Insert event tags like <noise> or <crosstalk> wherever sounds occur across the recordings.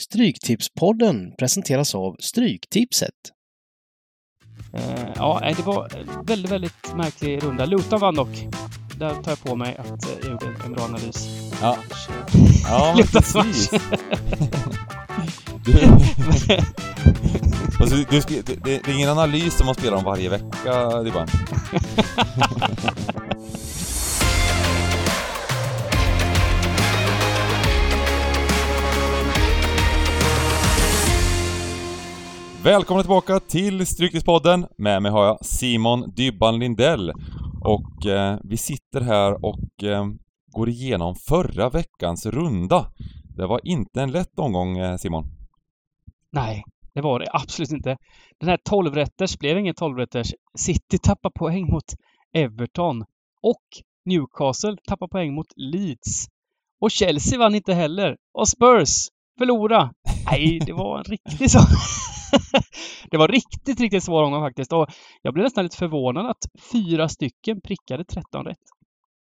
Stryktipspodden presenteras av Stryktipset. Eh, ja, det var en väldigt, väldigt märklig runda. Luton vann dock. Där tar jag på mig att eh, jag gjorde en bra analys. Ja. <laughs> Ja, precis. <laughs> Du, alltså, du, det, det är ingen analys som man spelar om varje vecka, Dibban. <laughs> Välkomna tillbaka till Stryktipspodden. Med mig har jag Simon Dybban Lindell. Och eh, vi sitter här och eh, går igenom förra veckans runda. Det var inte en lätt omgång, eh, Simon. Nej, det var det absolut inte. Den här 12-rätters blev ingen 12-rätters. City tappar poäng mot Everton. Och Newcastle tappar poäng mot Leeds. Och Chelsea vann inte heller. Och Spurs förlora. Nej, det var en riktig sån. <laughs> det var riktigt, riktigt svår omgång faktiskt. Och jag blev nästan lite förvånad att fyra stycken prickade 13 rätt.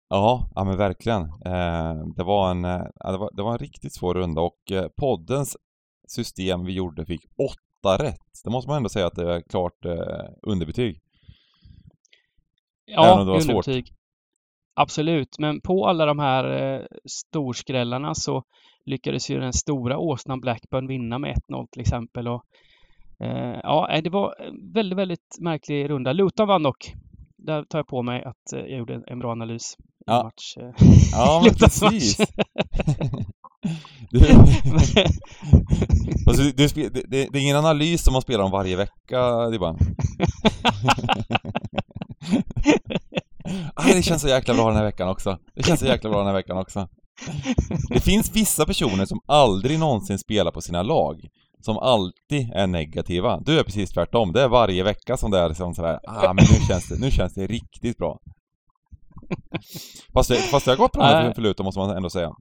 Ja, ja men verkligen. Eh, det, var en, eh, det, var, det var en riktigt svår runda och eh, poddens system vi gjorde fick åtta rätt. Det måste man ändå säga att det är klart underbetyg. Även Ja, om det var svårt. underbetyg. Absolut, men på alla de här eh, storskrällarna så lyckades ju den stora åsnan Blackburn vinna med 1-0 till exempel. Och, eh, ja, nej, det var en väldigt, väldigt märklig runda. Luton vann dock. Där tar jag på mig att eh, jag gjorde en, en bra analys i Ja. match. eh. Ja, <laughs> men precis. <laughs> du, <laughs> alltså, det, det, det är ingen analys som man spelar om varje vecka, Dibban. Aj, det känns så jäkla bra den här veckan också. Det känns så jäkla bra den här veckan också. Det finns vissa personer som aldrig någonsin spelar på sina lag. Som alltid är negativa. Du är precis tvärtom. Det är varje vecka som det är liksom sådär, ah men nu känns det, nu känns det riktigt bra. <laughs> Fast det, fast det har gått bra Nej. för, för Luton måste man ändå säga.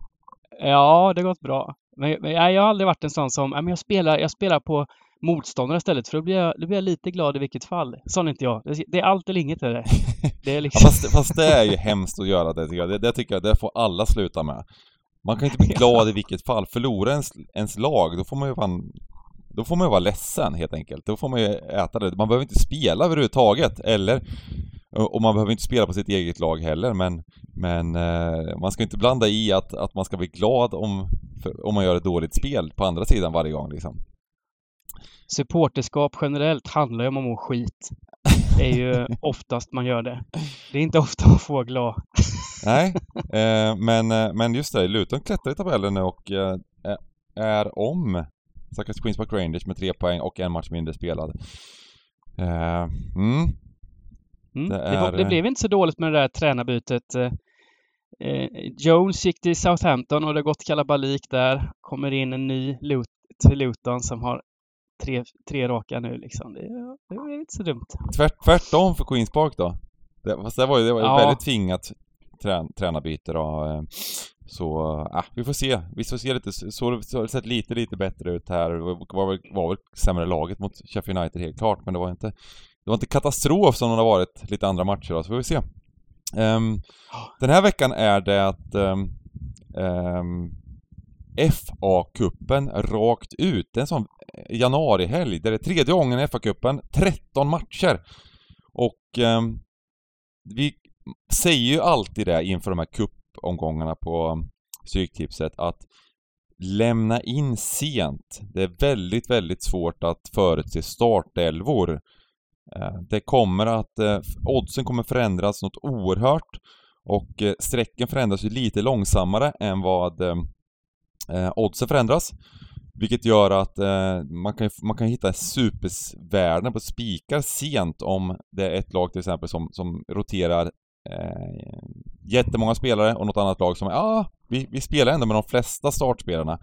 Ja, det har gått bra. Men, men jag har aldrig varit en sån som, men jag spelar, jag spelar på motståndare istället för då blir, jag, då blir jag lite glad i vilket fall. Sån är inte jag. Det, är allt eller inget är det. Det är Ja, <laughs> liksom... fast, fast det är ju hemskt att göra det tycker jag. Det, det tycker jag, det får alla sluta med. Man kan inte bli <laughs> glad i vilket fall. Förlorar ens, ens lag, då får man ju fan... Då får man ju vara ledsen helt enkelt. Då får man ju äta det. Man behöver inte spela överhuvudtaget, eller... Och man behöver inte spela på sitt eget lag heller, men... Men eh, man ska inte blanda i att, att man ska bli glad om, om man gör ett dåligt spel på andra sidan varje gång liksom. Supporterskap generellt handlar ju om att må skit. <laughs> Det är ju oftast man gör det. Det är inte ofta man får glad. <laughs> Nej, eh, men, eh, men just det, Luton klättrar i tabellen nu och eh, är om stackars Queens Park Rangers med tre poäng och en match mindre spelad. Eh, mm, Mm. Det Det, var, är, det eh, blev inte så dåligt med det där tränarbytet. Eh, eh, Jones gick till Southampton och det har gått kalabalik där. Kommer in en ny Lut till Luton som har tre, tre raka nu liksom. Det, det är inte så dumt. tvärt, tvärtom för Queens Park då. Det, fast det var ju det var Ja. väldigt tvingat trän, tränarbyte då. Så, äh, vi får se. Vi får se lite, så, det har sett lite, lite bättre ut här. Det var, väl- var väl sämre laget mot Sheffield United helt klart, men det var inte det var inte katastrof som det har varit lite andra matcher då, så får vi se. Um, den här veckan är det att ehm, ehm, um, FA-cupen rakt ut. Det är en sån eh, januarihelg, det är tredje gången i FA-cupen, 13 matcher. Och vi säger ju alltid det inför de här omgångarna på um, Stryktipset att lämna in sent. Det är väldigt, väldigt svårt att förutse startelvor. Eh, det kommer att, eh, oddsen kommer förändras något oerhört och eh, strecken förändras ju lite långsammare än vad oddsen förändras. Vilket gör att man, kan, man kan hitta supervärden på spikar sent om det är ett lag till exempel som, som roterar eh, jättemånga spelare och något annat lag som, ja, ah, vi, vi spelar ändå med de flesta startspelarna.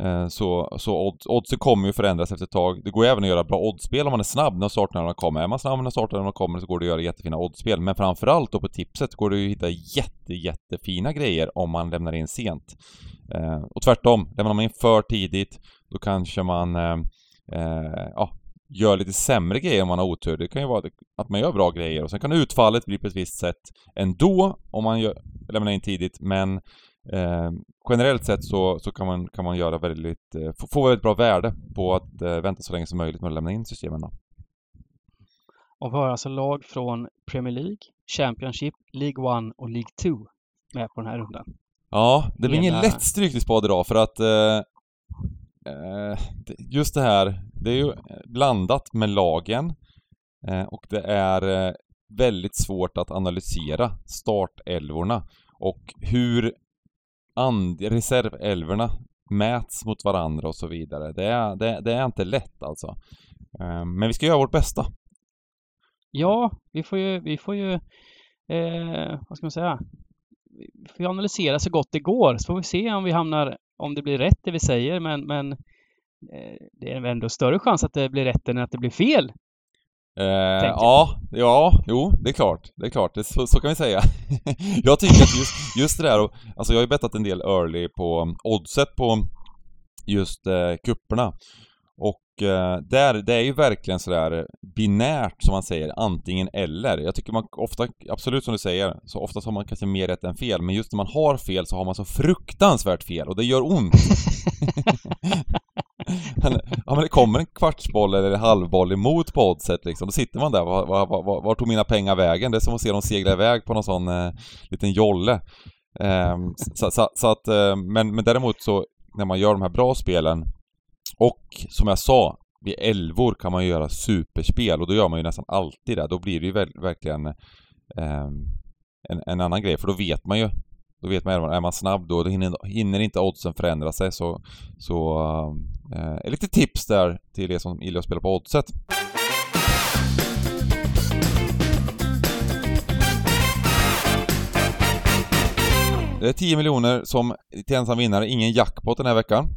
Eh, så så odds, oddsen kommer ju förändras efter ett tag. Det går ju även att göra bra oddsspel om man är snabb när startnämnderna kommer. Är man snabb när startnämnderna kommer så går det att göra jättefina oddsspel. Men framförallt då på tipset går det ju att hitta jätte, jättefina grejer om man lämnar in sent. Eh, och tvärtom, lämnar man in för tidigt då kanske man eh, eh, ja, gör lite sämre grejer om man har otur. Det kan ju vara att man gör bra grejer och sen kan utfallet bli på ett visst sätt ändå om man gör, lämnar in tidigt men eh, generellt sett så, så kan, man, kan man göra väldigt, eh, få, få väldigt bra värde på att eh, vänta så länge som möjligt med att lämna in systemen. Då. Och vi har alltså lag från Premier League, Championship, League One och League 2 med på den här rundan. Ja, det blir ingen Hela- lätt strykningsspad idag för att eh, Eh, just det här, det är ju blandat med lagen eh, och det är eh, väldigt svårt att analysera startälvorna och hur and- reservälvorna mäts mot varandra och så vidare. Det är, det, det är inte lätt alltså. Eh, men vi ska göra vårt bästa. Ja, vi får ju, vi får ju, eh, vad ska man säga, vi får ju analysera så gott det går, så får vi se om vi hamnar, om det blir rätt det vi säger, men, men eh, det är ändå större chans att det blir rätt än att det blir fel. Eh, ja, ja, jo, det är klart. Det är klart, det, så, så kan vi säga. <laughs> jag tycker att just, just det där, och, alltså jag har ju bettat en del early på oddset på just eh, kupperna. Och eh, där, det är ju verkligen sådär binärt som man säger, antingen eller. Jag tycker man ofta, absolut som du säger, så ofta har man kanske mer rätt än fel, men just när man har fel så har man så fruktansvärt fel och det gör ont. <laughs> Men, ja men det kommer en kvartsboll eller halvboll emot på oddset liksom, då sitter man där, var, var, var, var tog mina pengar vägen? Det är som att se dem segla iväg på någon sån eh, liten jolle. Eh, så, så, så att, eh, men, men däremot så, när man gör de här bra spelen, och som jag sa, vid elvor kan man ju göra superspel och då gör man ju nästan alltid det. Då blir det ju väl, verkligen eh, en, en annan grej, för då vet man ju då vet man, är man snabb då, då hinner, hinner inte oddsen förändra sig så, så eh, lite tips där till er som gillar att spela på oddset. Det är 10 miljoner som till ensam vinnare, ingen jackpot den här veckan.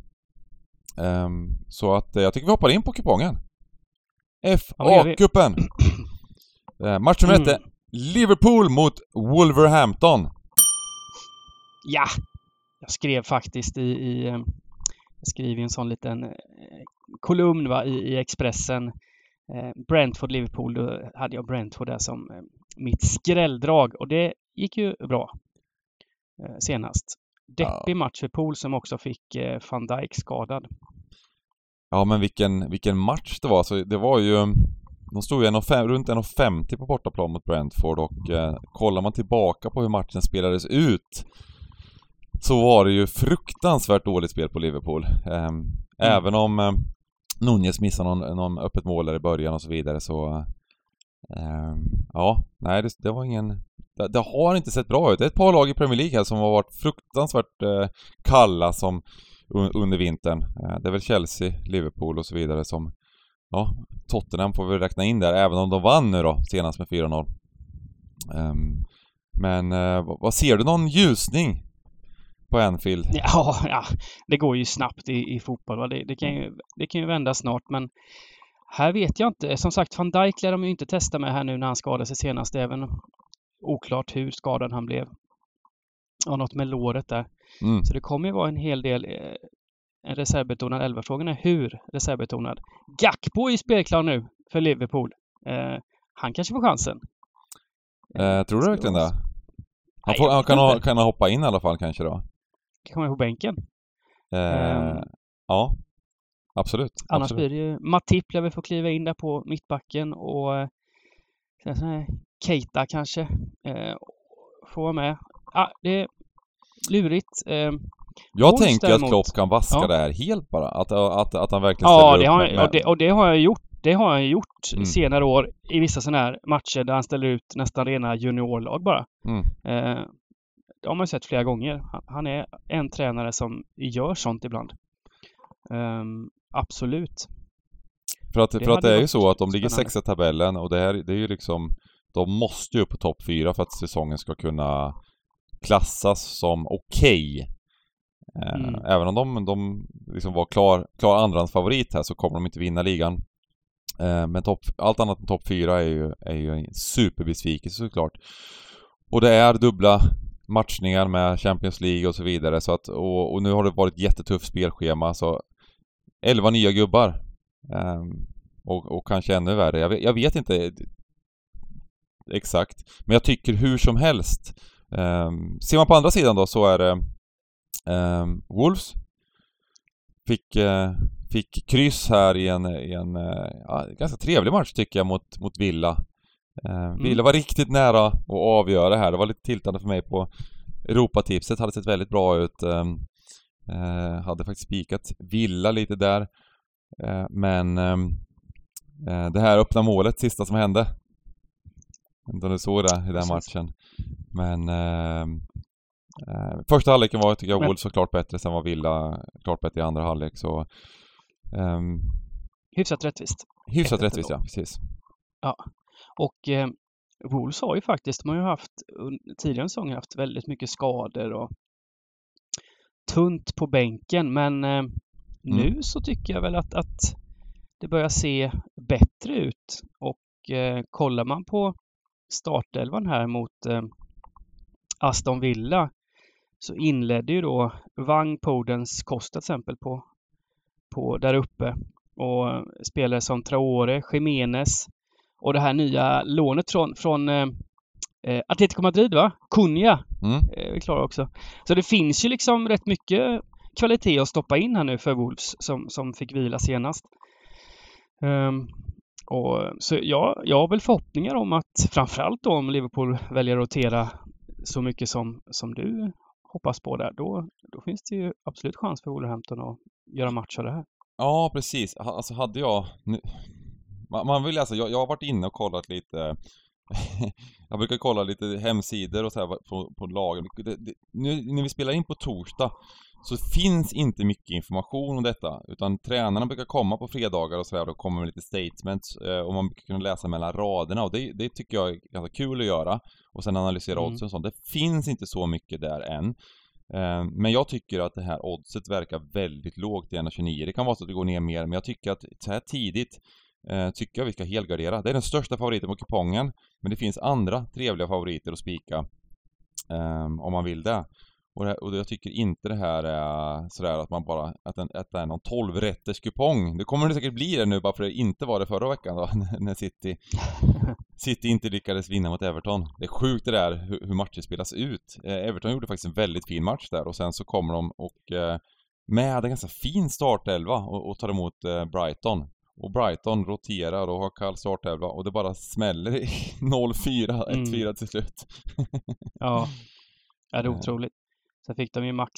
Ehm, så att eh, jag tycker vi hoppar in på kupongen. Ja. FA-cupen! <clears throat> Eh, match nummer ett Mm. Liverpool mot Wolverhampton. Ja! Jag skrev faktiskt i, i eh, jag skrev en sån liten eh, kolumn va, i, i Expressen eh, Brentford-Liverpool, då hade jag Brentford där som mitt skrälldrag och det gick ju bra senast. Deppig match för Pool som också fick eh, van Dijk skadad. Ja men vilken, vilken match det var. Så det var ju... De stod ju 1,5 runt 1,50 på bortaplan mot Brentford och eh, kollar man tillbaka på hur matchen spelades ut så var det ju fruktansvärt dåligt spel på Liverpool. Eh, Även om eh, Nunez missade någon, någon öppet mål där i början och så vidare så... Eh, ja, nej det, det var ingen... Det, det har inte sett bra ut. Det är ett par lag i Premier League här som har varit fruktansvärt eh, kalla som un- under vintern. Eh, Det är väl Chelsea, Liverpool och så vidare som... Ja, Tottenham får vi räkna in där, även om de vann nu då, senast med 4-0. Um, ehm, men eh, vad- vad ser du någon ljusning på Anfield? <laughs> Ja, ja det går ju snabbt i, i fotboll. Va? Det, det, kan ju, det kan ju vända snart, men här vet jag inte. Som sagt, van Dijk lär de ju inte testa med här nu när han skadade sig senast. Även oklart hur skadad han blev. Och något med låret där. Mm. Så det kommer ju vara en hel del eh, en reservbetonad elva. Frågan är hur reservbetonad. Gakpo är ju spelklar nu för Liverpool. Eh, han kanske får chansen. Eh, tror du verkligen det? Han, får, han kan, ha, kan hoppa in i alla fall kanske då? Kan komma på bänken. Eh, Ehm. ja, absolut. Annars absolut. blir det ju Matip lär väl få kliva in där på mittbacken och eh, sen så här, Keita kanske eh, får vara med. Ah, det är lurigt. Eh, Jag tänker att Klopp kan vaska Ja. det här helt bara. Att, att, att han verkligen ja, ställer det upp har, med, och, det, och det har jag gjort. Det har han gjort Mm. senare år i vissa sådana här matcher där han ställer ut nästan rena juniorlag bara. Mm. Eh, det har man ju sett flera gånger. Han, han är en tränare som gör sånt ibland. Ehm, absolut. För att, Det för att det är ju så att de ligger sexa i tabellen och det här, det är ju liksom... De måste ju upp på topp fyra för att säsongen ska kunna klassas som okej. Eh, Mm. Även om de, de liksom var klar, klar andrahandsfavorit här så kommer de inte vinna ligan. Eh, Men topp, allt annat än topp fyra är ju, är ju en superbesvikelse såklart. Och det är dubbla matchningar med Champions League och så vidare så att, och, och nu har det varit jättetufft spelschema så 11 nya gubbar. Ehm, och, och kanske ännu värre. Jag vet, jag vet inte exakt. Men jag tycker hur som helst. Um, ser man på andra sidan då så är det Ehm, Wolves fick, eh, fick kryss här i en, i en ja, ganska trevlig match tycker jag mot, mot Villa. Ehm, Villa var riktigt nära att avgöra här. Det var lite tiltande för mig på Europatipset. Hade sett väldigt bra ut. Eh, hade faktiskt spikat Villa lite där. Eh, men ehm, eh, det här öppna målet, sista som hände. Jag vet inte om du såg det i den matchen. Men ehm, eh, första halvleken var, tycker jag, Wolves var klart bättre. Sen var Villa klart bättre i andra halvlek. Så ehm, Hyfsat rättvist. hyfsat 1-1 rättvist, ja. Precis. Och eh, Wolves har ju faktiskt, de har ju haft tidigare säsonger haft väldigt mycket skador och tunt på bänken men eh, nu så tycker jag väl att, att det börjar se bättre ut och eh, kollar man på startelvan här mot eh, Aston Villa så inledde ju då Wang, Podens, Costa till exempel på, på där uppe och spelare som Traore, Jiménez och det här nya lånet från, från eh, eh, Atletico Madrid va? Cunha Mm. är vi klara också. Så det finns ju liksom rätt mycket kvalitet att stoppa in här nu för Wolves som, som fick vila senast. Um, och, så jag, jag har väl förhoppningar om att framförallt då om Liverpool väljer att rotera så mycket som, som du hoppas på där, då, då finns det ju absolut chans för Wolverhampton att göra match av det här. Ja, precis. Alltså hade jag... Nu, man, man vill alltså, jag, jag har varit inne och kollat lite <laughs> Jag brukar kolla lite hemsidor och så här på, på lagen. Det, det, nu när vi spelar in på torsdag så finns inte mycket information om detta utan tränarna brukar komma på fredagar och sådär och kommer med lite statements eh, och man brukar kunna läsa mellan raderna och det, det tycker jag är ganska kul att göra och sen analysera Mm. oddsen och sånt. Det finns inte så mycket där än. Eh, Men jag tycker att det här oddset verkar väldigt lågt i 1,29. Det kan vara så att det går ner mer, men jag tycker att så här tidigt eh, tycker jag vi ska helgardera. Det är den största favoriten på kupongen, men det finns andra trevliga favoriter att spika om man vill det. Och, det, och jag tycker inte det här är sådär att man bara, att, den, att det är någon 12-rätters kupong. Det kommer det säkert bli det nu bara för det inte var det förra veckan då, <laughs> när City <laughs> City inte lyckades vinna mot Everton. Det är sjukt det där hur, hur matcher spelas ut. Eh, Everton gjorde faktiskt en väldigt fin match där och sen så kommer de och eh, med en ganska fin startelva och, och tar emot eh, Brighton. Och Brighton roterar och har kall startelva och det bara smäller i <laughs> 0-4, 1-4 Mm. till slut. Ja, ja det är Eh. otroligt. Sen fick de ju max,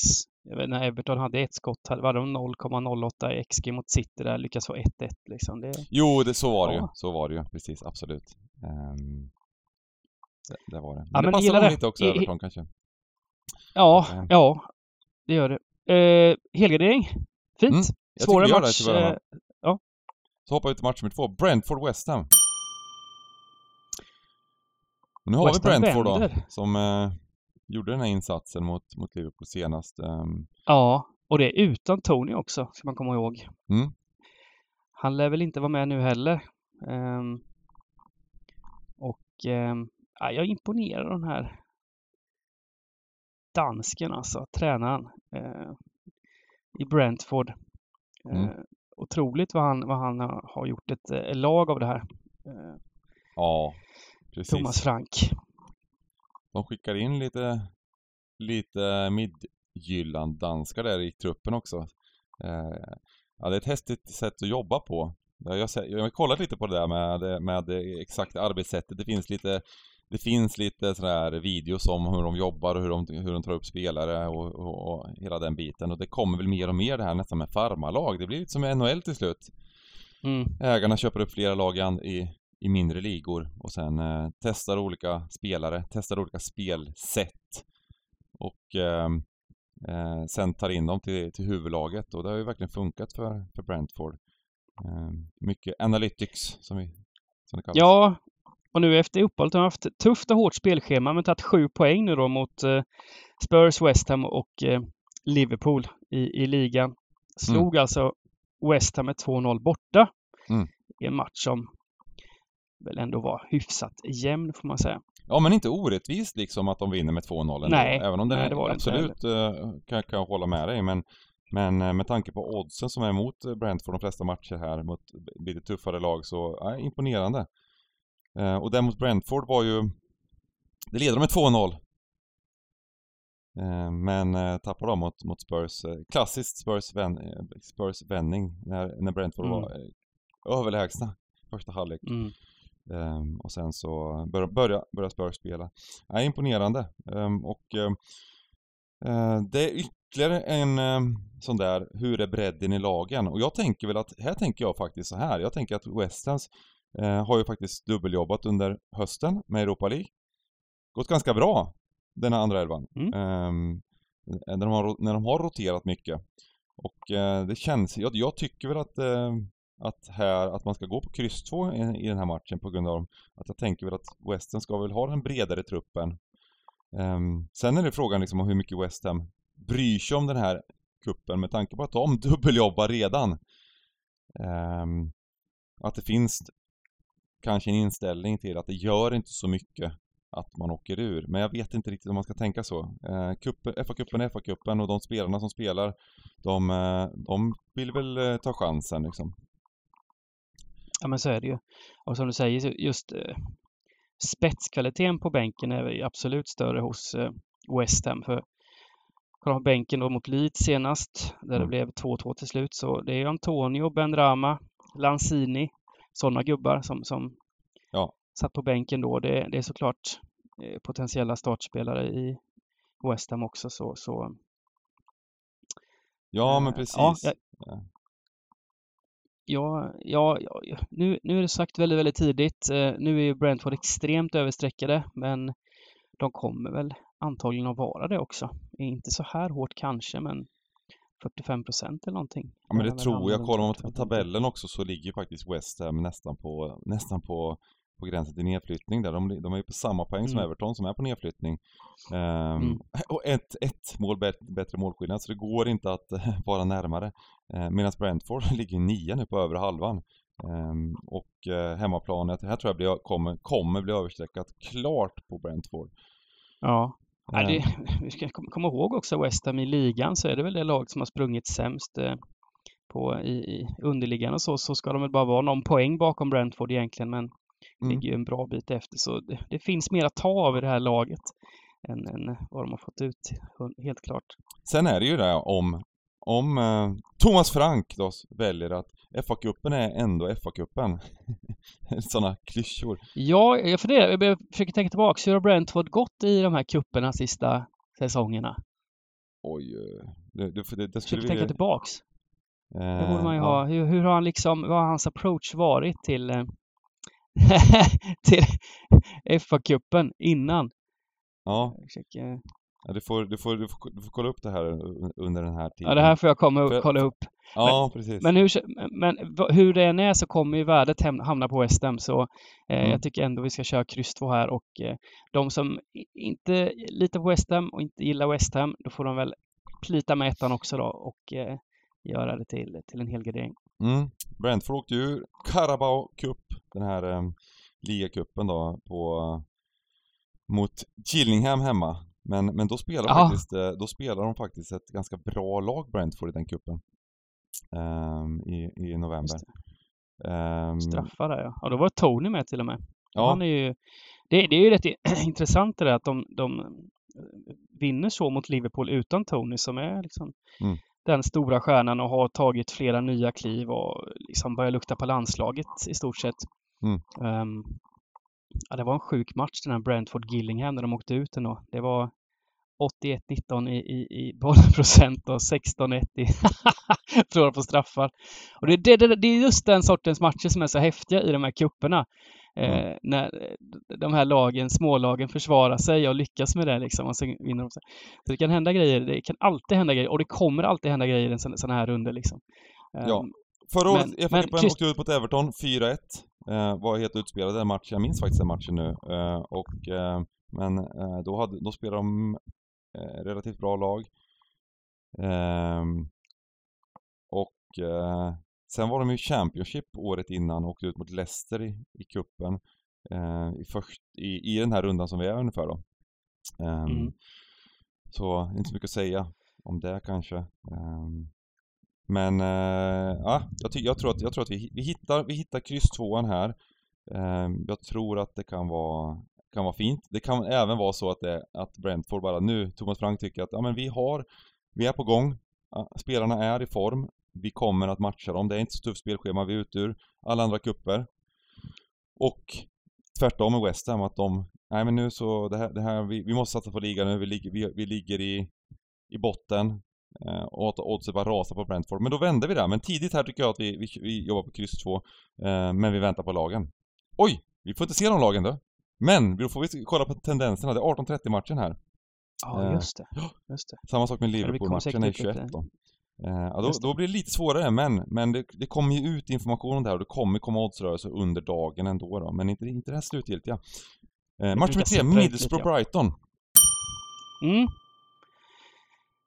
jag vet, när Everton hade ett skott, var de 0,08 i XG mot City där, lyckas få 1-1 liksom. Det, Jo, det, så var det ju. Ja. Så var det ju, precis, absolut. Ehm, det, det var det. Men Ja, det men passar det. lite också, I- Everton kanske. ja, Ja. ja, det gör det. Eh, helgardering, fint. Mm, Svårare match. eh, med. Så hoppar vi till match nummer två. Brentford-West Ham. Nu har West vi Brentford då, som eh, gjorde den här insatsen mot, mot Liverpool senast. Ehm, Ja, och det är utan Tony också, ska man komma ihåg. Mm. Han lär väl inte vara med nu heller. Ehm, och ehm, ja, jag av den här dansken alltså, tränaren eh, i Brentford. Eh, Mm. Otroligt vad han, vad han har gjort ett eh, lag av det här. Ja, precis. Thomas Frank. De skickar in lite, lite Midjylland-danskar där i truppen också. Eh, ja, det är ett häftigt sätt att jobba på. Jag har, sett- jag har kollat lite på det där med, med det exakta arbetssättet. Det finns lite det finns lite sådana här videos om hur de jobbar och hur de, hur de tar upp spelare och, och, och hela den biten. Och det kommer väl mer och mer det här nästan med farmarlag. Det blir lite som NHL till slut. Mm. Ägarna köper upp flera lag i, i, mindre ligor och sen eh, testar olika spelare, testar olika spelsätt och ehm, eh, sen tar in dem till, till huvudlaget och det har ju verkligen funkat för, för Brentford. Eh, mycket analytics som, vi, som det kallas. Ja, och nu efter uppehållet har de haft tufft och hårt spelschema men tagit sju poäng nu då mot eh, Spurs, West Ham och eh, Liverpool i, i ligan. Slog alltså West Ham med 2-0 borta Mm. i en match som väl ändå var hyfsat jämn får man säga. Ja men inte orättvist liksom att de vinner med 2-0 ändå. Nej, Även om det, nej, det var det inte absolut eh, kan, kan jag hålla med dig men men eh, med tanke på oddsen som är emot eh, Brentford de flesta matcher här mot lite tuffare lag så, ja, imponerande. Och den mot Brentford var ju Det leder de med 2-0 Eh, men tappar de mot, mot Spurs, klassiskt Spurs, vän, Spurs vändning när, när Brentford Mm. var överlägsna första halvlek. Mm. Ehm, och sen så börjar börja, börja Spurs spela. Ja, imponerande. Ehm, och eh, det är ytterligare en ehm, sån där, hur är bredden i lagen? Och jag tänker väl att, här tänker jag faktiskt så här. Jag tänker att West Hams eh, har ju faktiskt dubbeljobbat under hösten med Europa League. Gått ganska bra, den här andra elvan. Mm. När, de har, när de har roterat mycket. Och eh, det känns, jag, jag tycker väl att att, här, att man ska gå på kryss 2 i, i den här matchen på grund av att jag tänker väl att West Ham ska väl ha den bredare truppen. Um, sen är det frågan liksom om hur mycket West Ham bryr sig om den här kuppen med tanke på att de <laughs> dubbeljobbar redan. Um, att det finns kanske en inställning till att det gör inte så mycket att man åker ur. Men jag vet inte riktigt om man ska tänka så. Eh, kuppen, FA-cupen är FA-cupen och de spelarna som spelar, de, eh, de vill väl eh, ta chansen liksom. Ja men så är det ju. Och som du säger, just eh, spetskvaliteten på bänken är absolut större hos eh, West Ham. För kollar man på bänken då mot Leeds senast, där det Mm. blev 2-2 till slut, så det är Antonio, Ben Rama, Lanzini, sådana gubbar som, som Ja. satt på bänken då. Det, det är såklart eh, potentiella startspelare i West Ham också. Så, så, Ja men eh, precis. Ja, jag, Ja. Ja, ja. Nu, nu är det sagt väldigt, väldigt tidigt. Eh, nu är ju Brentford extremt överstreckade, men de kommer väl antagligen att vara det också. Inte så här hårt kanske, men 45 procent eller någonting. Ja men det tror jag. Kollar man 45. på tabellen också så ligger faktiskt West Ham nästan på, nästan på, på gränsen till nedflyttning där. De, de är ju på samma poäng som Mm. Everton som är på nedflyttning. Ehm, Mm. <laughs> Och ett, ett mål bättre målskillnad så det går inte att <laughs> vara närmare. Uh, Medan Brentford <laughs> ligger nia nu på över halvan. Ehm, och uh, hemmaplanet, här tror jag blir, kommer, kommer bli överstreckat klart på Brentford. Ja, Ja, det, vi ska kom- komma ihåg också West Ham i ligan så är det väl det lag som har sprungit sämst eh, på, i, i underliggande och så, så ska de väl bara vara någon poäng bakom Brentford egentligen men Mm. ligger ju en bra bit efter så det, det finns mer att ta av i det här laget än, än vad de har fått ut, helt klart. Sen är det ju det om, om eh, Thomas Frank då väljer att FA-cupen är ändå FA-cupen. <laughs> Sådana klyschor. Ja, jag funderar, jag försöker tänka tillbaka. Hur har Brentford gått i de här kupperna sista säsongerna? Oj, eh, det, det, det, det skulle vi... tänka tillbaks. Det borde eh, man ju ja. ha. Hur, hur har han liksom, vad har hans approach varit till, eh, <laughs> till FA-cupen innan? Ja, försöker, ja, du, får, du, får, du, får, du får kolla upp det här under den här tiden. ja, det här får jag komma och kolla upp. Ja, precis. Men hur, men hur det än är så kommer ju värdet hamna på West Ham så eh, Mm. jag tycker ändå vi ska köra kryss 2 här och eh, de som inte litar på West Ham och inte gillar West Ham då får de väl plita med ettan också då och eh, göra det till, till en helgardering. Mm. Brentford åkte ju Carabao Cup, den här eh, ligacupen då, på, mot Gillingham hemma. Men, men då spelar, Ja. faktiskt, eh, då spelar de faktiskt ett ganska bra lag, Brentford, i den cupen. ehm, i, I november. Ehm, Straffar där ja. Och då var Tony med till och med. ja, Han är ju, det, det är ju rätt <clears throat> intressant det där att de, de eh, vinner så mot Liverpool utan Tony som är liksom Mm. Den stora stjärnan och har tagit flera nya kliv och liksom börjar lukta på landslaget i stort sett. Mm. Ehm, ja, det var en sjuk match den här Brentford-Gillingham när de åkte ut ändå. Det var 81-19 i, i, i bollprocent och 16-1 i <laughs> förlora på straffar. Och det, det, det, det är just den sortens matcher som är så häftiga i de här kupperna. Eh, när eh, de här lagen, smålagen försvarar sig och lyckas med det liksom och sen vinner de. Så det kan hända grejer, det kan alltid hända grejer och det kommer alltid hända grejer i en sån, sån här runda liksom. Ja. Ehm, Förra året, men cupen Christ- åkte ut mot Everton 4-1. Eh, var helt utspelad den matchen, jag minns faktiskt den matchen nu. Eh, och, eh, men eh, då, hade, då spelade de eh, relativt bra lag. Ehm, och eh, sen var de ju Championship året innan och åkte ut mot Leicester i, i cupen. Eh, i, först, i, I den här rundan som vi är ungefär då. Ehm, Mm. Så inte så mycket att säga om det kanske. Ehm, men eh, ja, jag, jag tror att, jag tror att vi, vi, hittar, vi hittar kryss tvåan här. Ehm, jag tror att det kan vara kan vara fint. Det kan även vara så att, det, att Brentford bara nu, Thomas Frank tycker att ja men vi har, vi är på gång, spelarna är i form, vi kommer att matcha dem, det är inte så tufft spelschema, vi är ute ur alla andra kupper Och tvärtom med West Ham att de, nej men nu så, det här, det här vi, vi måste satsa på ligan nu, vi ligger, vi, vi ligger i, i botten eh, och oddset bara rasar på Brentford. Men då vände vi där, men tidigt här tycker jag att vi, vi, vi jobbar på kryss 2, eh, men vi väntar på lagen. Oj! Vi får inte se de lagen då. Men då får vi kolla på tendenserna, det är 18.30 matchen här. Ja, Eh, just det. <gasps> Just det. Samma sak med Liverpool-matchen är säkert upp 21 lite. då. Eh, ja, då, då blir det lite svårare, men, men det, det kommer ju ut information om det här och det kommer komma oddsrörelser under dagen ändå då, men inte, inte det här slutgiltiga. Eh, match nummer tre, sippra ut Middlesbrough lite, Brighton. Mm.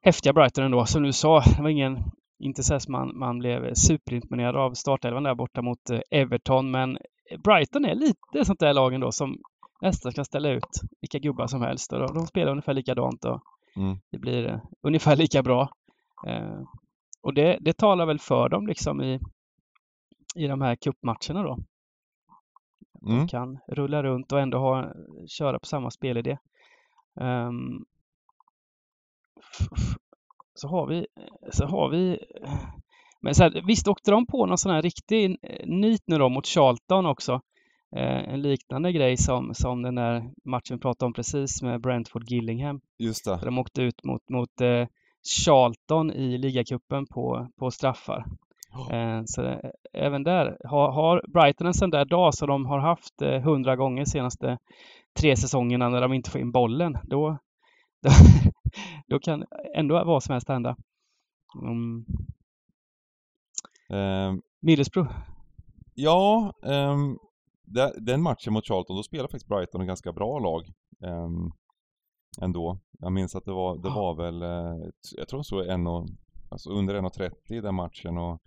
Häftiga Brighton ändå, som du sa. Det var ingen, inte så som man, man blev superimponerad av startelvan där borta mot eh, Everton, men Brighton är lite sånt där lag ändå som nästan kan ställa ut vilka gubbar som helst och de, de spelar ungefär likadant och Mm. det blir eh, ungefär <laughs> lika bra. Eh, och det, det talar väl för dem liksom i, i de här cupmatcherna då. Mm. kan rulla runt och ändå ha, köra på samma spelidé. F- så har vi, så har vi men så här, visst åkte de på någon sån här riktig eh, nit nu då mot Charlton också. Eh, en liknande grej som, som den där matchen vi pratade om precis med Brentford Gillingham. Just det. Där de åkte ut mot, mot eh, Charlton i ligacupen på, på straffar. Ja. Eh, så eh, även där har, har Brighton en sån där dag som de har haft eh, hundra gånger senaste tre säsongerna när de inte får in bollen. Då, då, <laughs> då kan ändå vad som helst hända. Mm. Ehm, Middlesbrough. Ja, det- den matchen mot Charlton, då spelade faktiskt Brighton en ganska bra lag. ehm, ändå. Jag minns att det var, det Ja. var väl, eh, jag tror så en och, alltså under 1.30 i den matchen och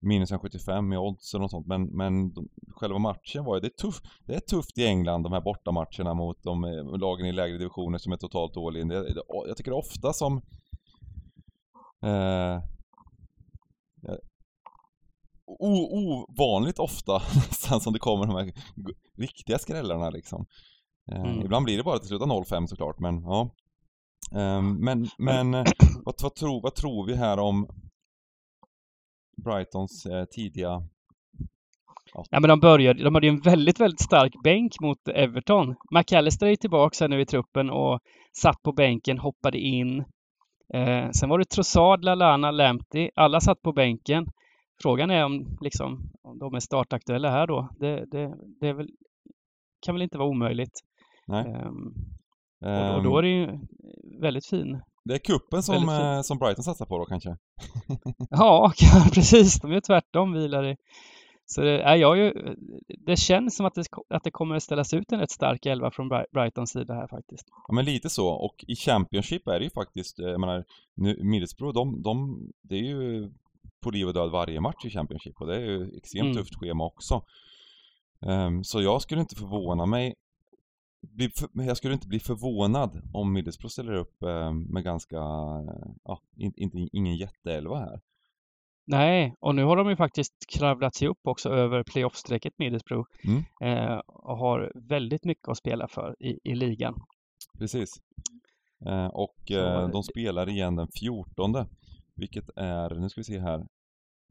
minus 1,75 i oddsen och sånt. Men, men de, själva matchen var ju, det är tufft, det är tufft i England de här bortamatcherna mot de eh, lagen i lägre divisioner som är totalt dåliga. Det, jag tycker ofta som eh, ovanligt ofta <laughs> nästan som det kommer de här riktiga skrällarna liksom. Eh, Mm. Ibland blir det bara till slut 0-5 såklart, men ja. Ehm, men, men eh, <clears throat> vad, vad, tror, vad tror vi här om Brightons eh, tidiga... Ja, men de började, de hade ju en väldigt, väldigt stark bänk mot Everton. McAllister är ju tillbaka här nu i truppen och satt på bänken, hoppade in. Eh, sen var det Trossard, Lallana, Lamptey. Alla satt på bänken. Frågan är om, liksom, om de är startaktuella här då. Det, det, det är väl, kan väl inte vara omöjligt. Nej. Ehm, och, då, då är Ehm, det ju väldigt fin. det är kuppen som, eh, som Brighton satsar på då kanske? <laughs> <laughs> Ja, precis. De är tvärtom vilar i. Så det, är jag ju, det känns som att det, att det kommer att ställas ut en rätt stark elva från Bri- Brightons sida här faktiskt. Ja men lite så, och i Championship är det ju faktiskt, eh, jag menar, nu, Middlesbrough, de, de, det är ju på liv och död varje match i Championship och det är ju extremt Mm. tufft schema också. Ehm, så jag skulle inte förvåna mig, bli, jag skulle inte bli förvånad om Middlesbrough ställer upp eh, med ganska, ja, in, ingen jätteelva här. Nej, och nu har de ju faktiskt kravlat sig upp också över playoff-strecket Middlesbrough Mm. eh, och har väldigt mycket att spela för i, i ligan. Precis. Eh, och eh, de spelar igen den 14 Vilket är, nu ska vi se här.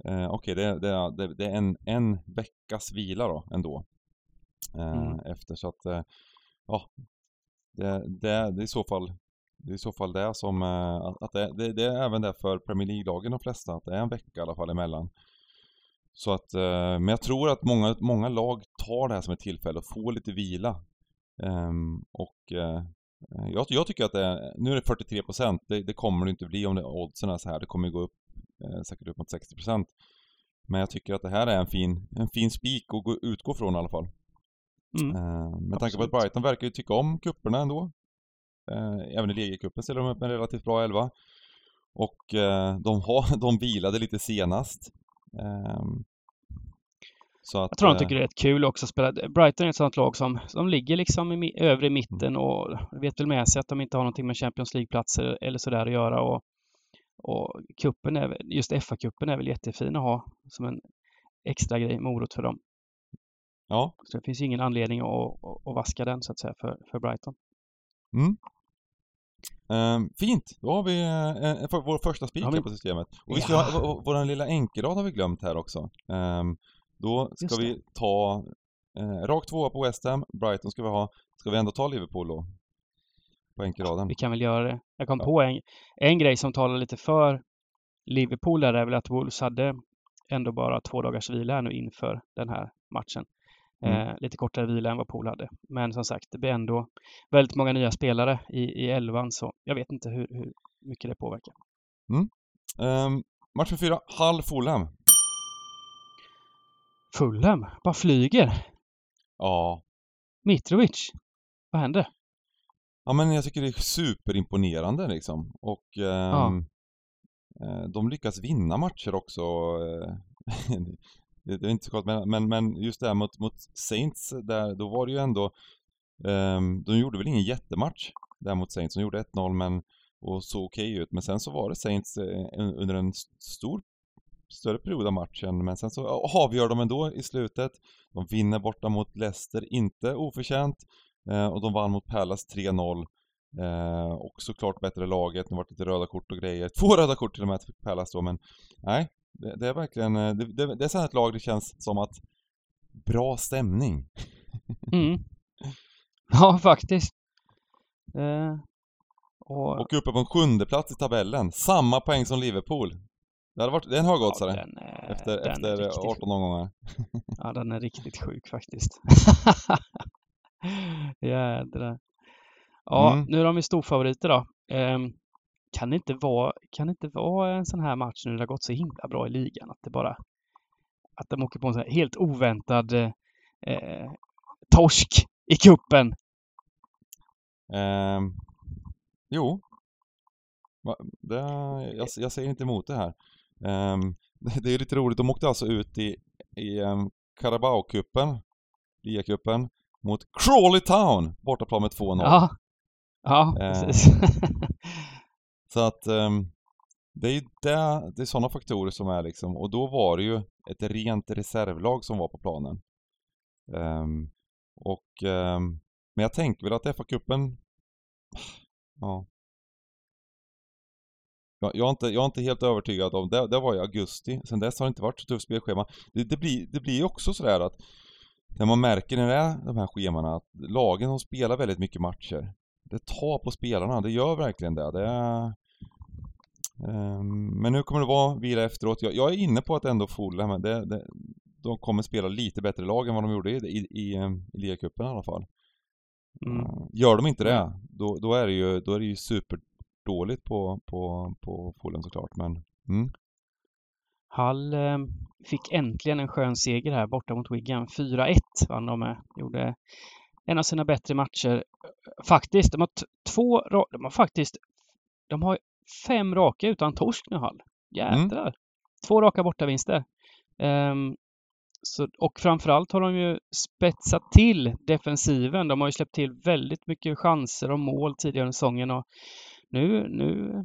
Eh, Okej, det, det, är- det, det är en, en veckas vila då ändå. Eh, Mm. Efter så att, eh, ja. Det, det, det är i så fall det är i så fall det som, eh, att- det, det, det är även det för Premier League-lagen de flesta, att det är en vecka i alla fall emellan. Så att, eh, men jag tror att många, många lag tar det här som ett tillfälle att få lite vila. Ehm, och eh, jag, jag tycker att det är, nu är det 43% det, det kommer det inte bli om det, oddsen är så här. Det kommer gå upp eh, säkert upp mot 60% Men jag tycker att det här är en fin, en fin spik att gå, utgå från i alla fall. Mm. Eh, med tanke på att Brighton verkar ju tycka om kupperna ändå. Eh, även i ligacupen ställer de upp en relativt bra elva. Och eh, de, har, <laughs> de vilade lite senast. Att, Jag tror de eh, tycker det är rätt kul också att spela. Brighton är ett sånt lag som de ligger liksom i övre mitten och vet väl med sig att de inte har någonting med Champions League-platser eller sådär att göra. Och, och kuppen är, just FA-cupen är väl jättefin att ha som en extra grej, morot för dem. Ja. Så det finns ingen anledning att, att, vaska den så att säga för, för Brighton. Mm. Ehm, fint, då har vi eh, eh, för vår första spik Ja, men- på systemet. Och vi ska Ja. ha, vår- vår lilla enkelrad har vi glömt här också. Ehm, då ska Just det. vi ta eh, rakt tvåa på West Ham, Brighton ska vi ha. Ska vi ändå ta Liverpool då? På enkelraden? Vi kan väl göra det. Jag kom Ja. på en, en grej som talar lite för Liverpool där är väl att Wolves hade ändå bara två dagars vila här nu inför den här matchen. Mm. Eh, lite kortare vila än vad Pool hade. Men som sagt, det blir ändå väldigt många nya spelare i, i elvan så jag vet inte hur, hur mycket det påverkar. Ehm, match för fyra, Hull Fulham. Fulham bara flyger. Ja. Mitrovic. Vad hände? Ja men jag tycker det är superimponerande liksom. Och ehm, eh, de lyckas vinna matcher också. eh, <laughs> det, är inte så klart, men, men, just det här mot, mot Saints, där, då var det ju ändå ehm, De gjorde väl ingen jättematch där mot Saints, de gjorde 1-0 men och såg okej ut, men sen så var det Saints eh, un- under en stor större period av matchen, men sen så avgör de ändå i slutet. De vinner borta mot Leicester, inte oförtjänt, eh, och de vann mot Palace 3-0. Eh, och såklart bättre laget, det lite röda kort och grejer. Två röda kort till och med till Palace då, men nej. Det, det är verkligen, eh, det, det, det är så här ett lag det känns som att bra stämning. Mm. <laughs> Ja, faktiskt. Eh, och, Och uppe på en sjunde plats i tabellen, samma poäng som Liverpool. Det hade varit, det är en högoddsare. ja, den är, efter den är efter riktigt 18 omgångar. <laughs> Ja, den är riktigt sjuk faktiskt. <laughs> Jädrar. Ja, Mm. nu är de ju storfavoriter då. Ehm, kan, det inte vara, kan inte vara en sån här match nu när det har gått så himla bra i ligan att det bara att de åker på en sån här helt oväntad eh, eh, torsk i kuppen. Ehm, jo. Det, jag, jag säger inte emot det här. Ehm, <laughs> det, är lite roligt, de åkte alltså ut i, i um, Carabao-cupen, ligacupen, mot Crawley Town, bortaplan med 2-0. Ja, ja Eh, precis. <laughs> Så att ehm, det är ju det, det är sådana faktorer som är liksom, och då var det ju ett rent reservlag som var på planen. Ehm, och, ehm, men jag tänker väl att FA-cupen, ja. Jag, jag, är inte, jag är inte helt övertygad om, det, det var i augusti, sen dess har det inte varit så tufft spelschema. Det, det, blir, det blir också sådär att när man märker när det är de här schemana att lagen som spelar väldigt mycket matcher, det tar på spelarna, det gör verkligen det. det är, Ehm, men nu kommer det vara vila efteråt. Jag, jag är inne på att ändå Fulham, det, det, de kommer spela lite bättre lag än vad de gjorde i, i, i, ehm, i ligacupen i alla fall. Mm. Ehm, Gör de inte det, då, då, är det ju, då är det ju superdåligt på, på, på Fulham såklart, men mm. Hall eh, fick äntligen en skön seger här borta mot Wigan. 4-1 vann de med. Gjorde en av sina bättre matcher. Faktiskt, de har två De har faktiskt de har fem raka utan torsk nu Hall. Jädrar! Två raka bortavinster. Ehm, så, och framförallt har de ju spetsat till defensiven. De har ju släppt till väldigt mycket chanser och mål tidigare under säsongen och nu, nu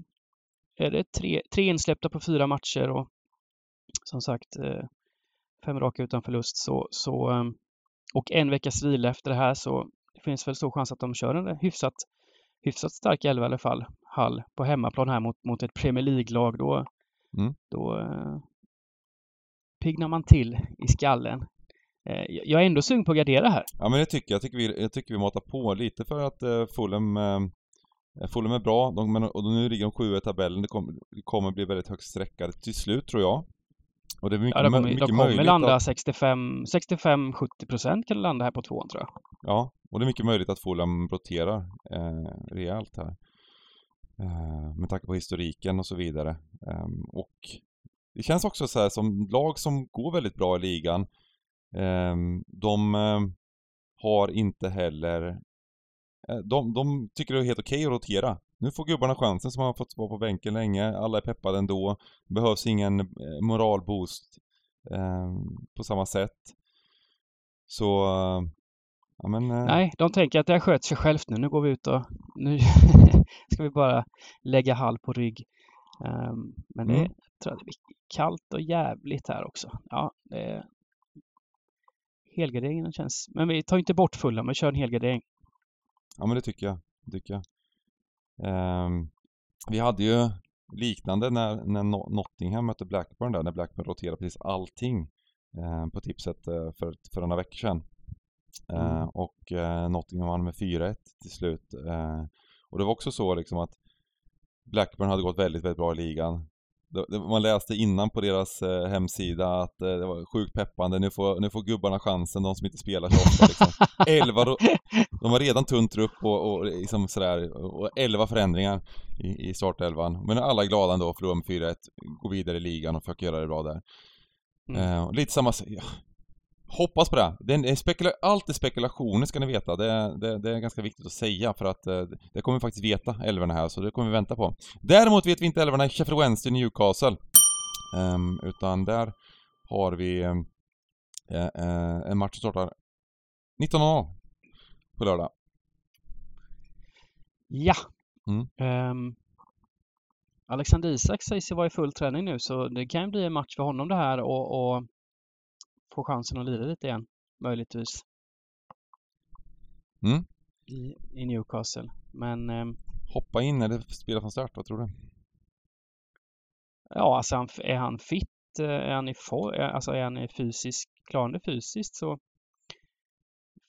är det tre, tre insläppta på fyra matcher och som sagt eh, fem raka utan förlust. Så, så, ehm, och en veckas vila efter det här så det finns väl stor chans att de kör en hyfsat, hyfsat stark elva i alla fall. Hall på hemmaplan här mot, mot ett Premier League-lag. Då, Mm. då eh, piggnar man till i skallen. Eh, jag är ändå sugen på att gardera här. Ja men det tycker jag. Jag tycker vi, jag tycker vi matar på lite för att uh, Fulham, uh, Fulham är bra, de, men, och nu ligger de sjua i tabellen. Det, kom, det kommer bli väldigt högt sträckade till slut tror jag. Och det är mycket, Ja, de kommer, de mycket kommer möjligt landa att, 65 65-70 procent kan landa här på tvåan tror jag. Ja, och det är mycket möjligt att Fulham roterar eh, rejält här. Eh, med tanke på historiken och så vidare. Ehm, och det känns också så här som lag som går väldigt bra i ligan. ehm, de eh, har inte heller... eh, De, de tycker det är helt okej att rotera. Nu får gubbarna chansen som har fått vara på bänken länge. Alla är peppade ändå. Det behövs ingen eh, moralboost ehm, på samma sätt. Så... eh, Ja, men, eh, Nej, de tänker att det här sköter sig självt nu. Nu går vi ut och nu <laughs> ska vi bara lägga hall på rygg. Ehm, men det Mm. jag tror jag det blir kallt och jävligt här också. Ja, det helgarderingen känns... Men vi tar inte bort fulla, men kör en helgardering. Ja men det tycker jag. Det tycker jag. Ehm, vi hade ju liknande när, när No- Nottingham mötte Blackburn där, när Blackburn roterade precis allting eh, på tipset eh, för, för några veckor sedan. Eh, Mm. och eh, Nottingham vann med 4-1 till slut. Eh, och det var också så liksom att Blackburn hade gått väldigt, väldigt bra i ligan. Man läste innan på deras eh, hemsida att eh, det var sjukt peppande, nu får, nu får gubbarna chansen, de som inte spelar så ofta liksom. <laughs> Elva, de var redan tunt trupp och, och liksom sådär, och 11 förändringar i, i startelvan. Men alla är glada ändå, förlorar med 4-1, går vidare i ligan och försöker göra det bra där. Mm. Eh, lite samma, ja, hoppas på det. det är spekula- allt är spekulationer ska ni veta, det, är- det, det är ganska viktigt att säga för att eh, det kommer vi faktiskt veta, älvorna här, så det kommer vi vänta på. Däremot vet vi inte älvorna i Sheffield Wednesday Newcastle. Ehm, utan där har vi eh, eh, en match som startar 19.00 på lördag. Ja. Mm. Ehm, Alexander Isak sägs ju vara i full träning nu så det kan ju bli en match för honom det här och, och få chansen att lira lite igen. Möjligtvis. Mm. I, I Newcastle. Men ehm, Hoppa in när det spelar från start, vad tror du? ja, alltså han, är han fit? eh, Är han i for, är- alltså är han i fysisk, klarande fysiskt så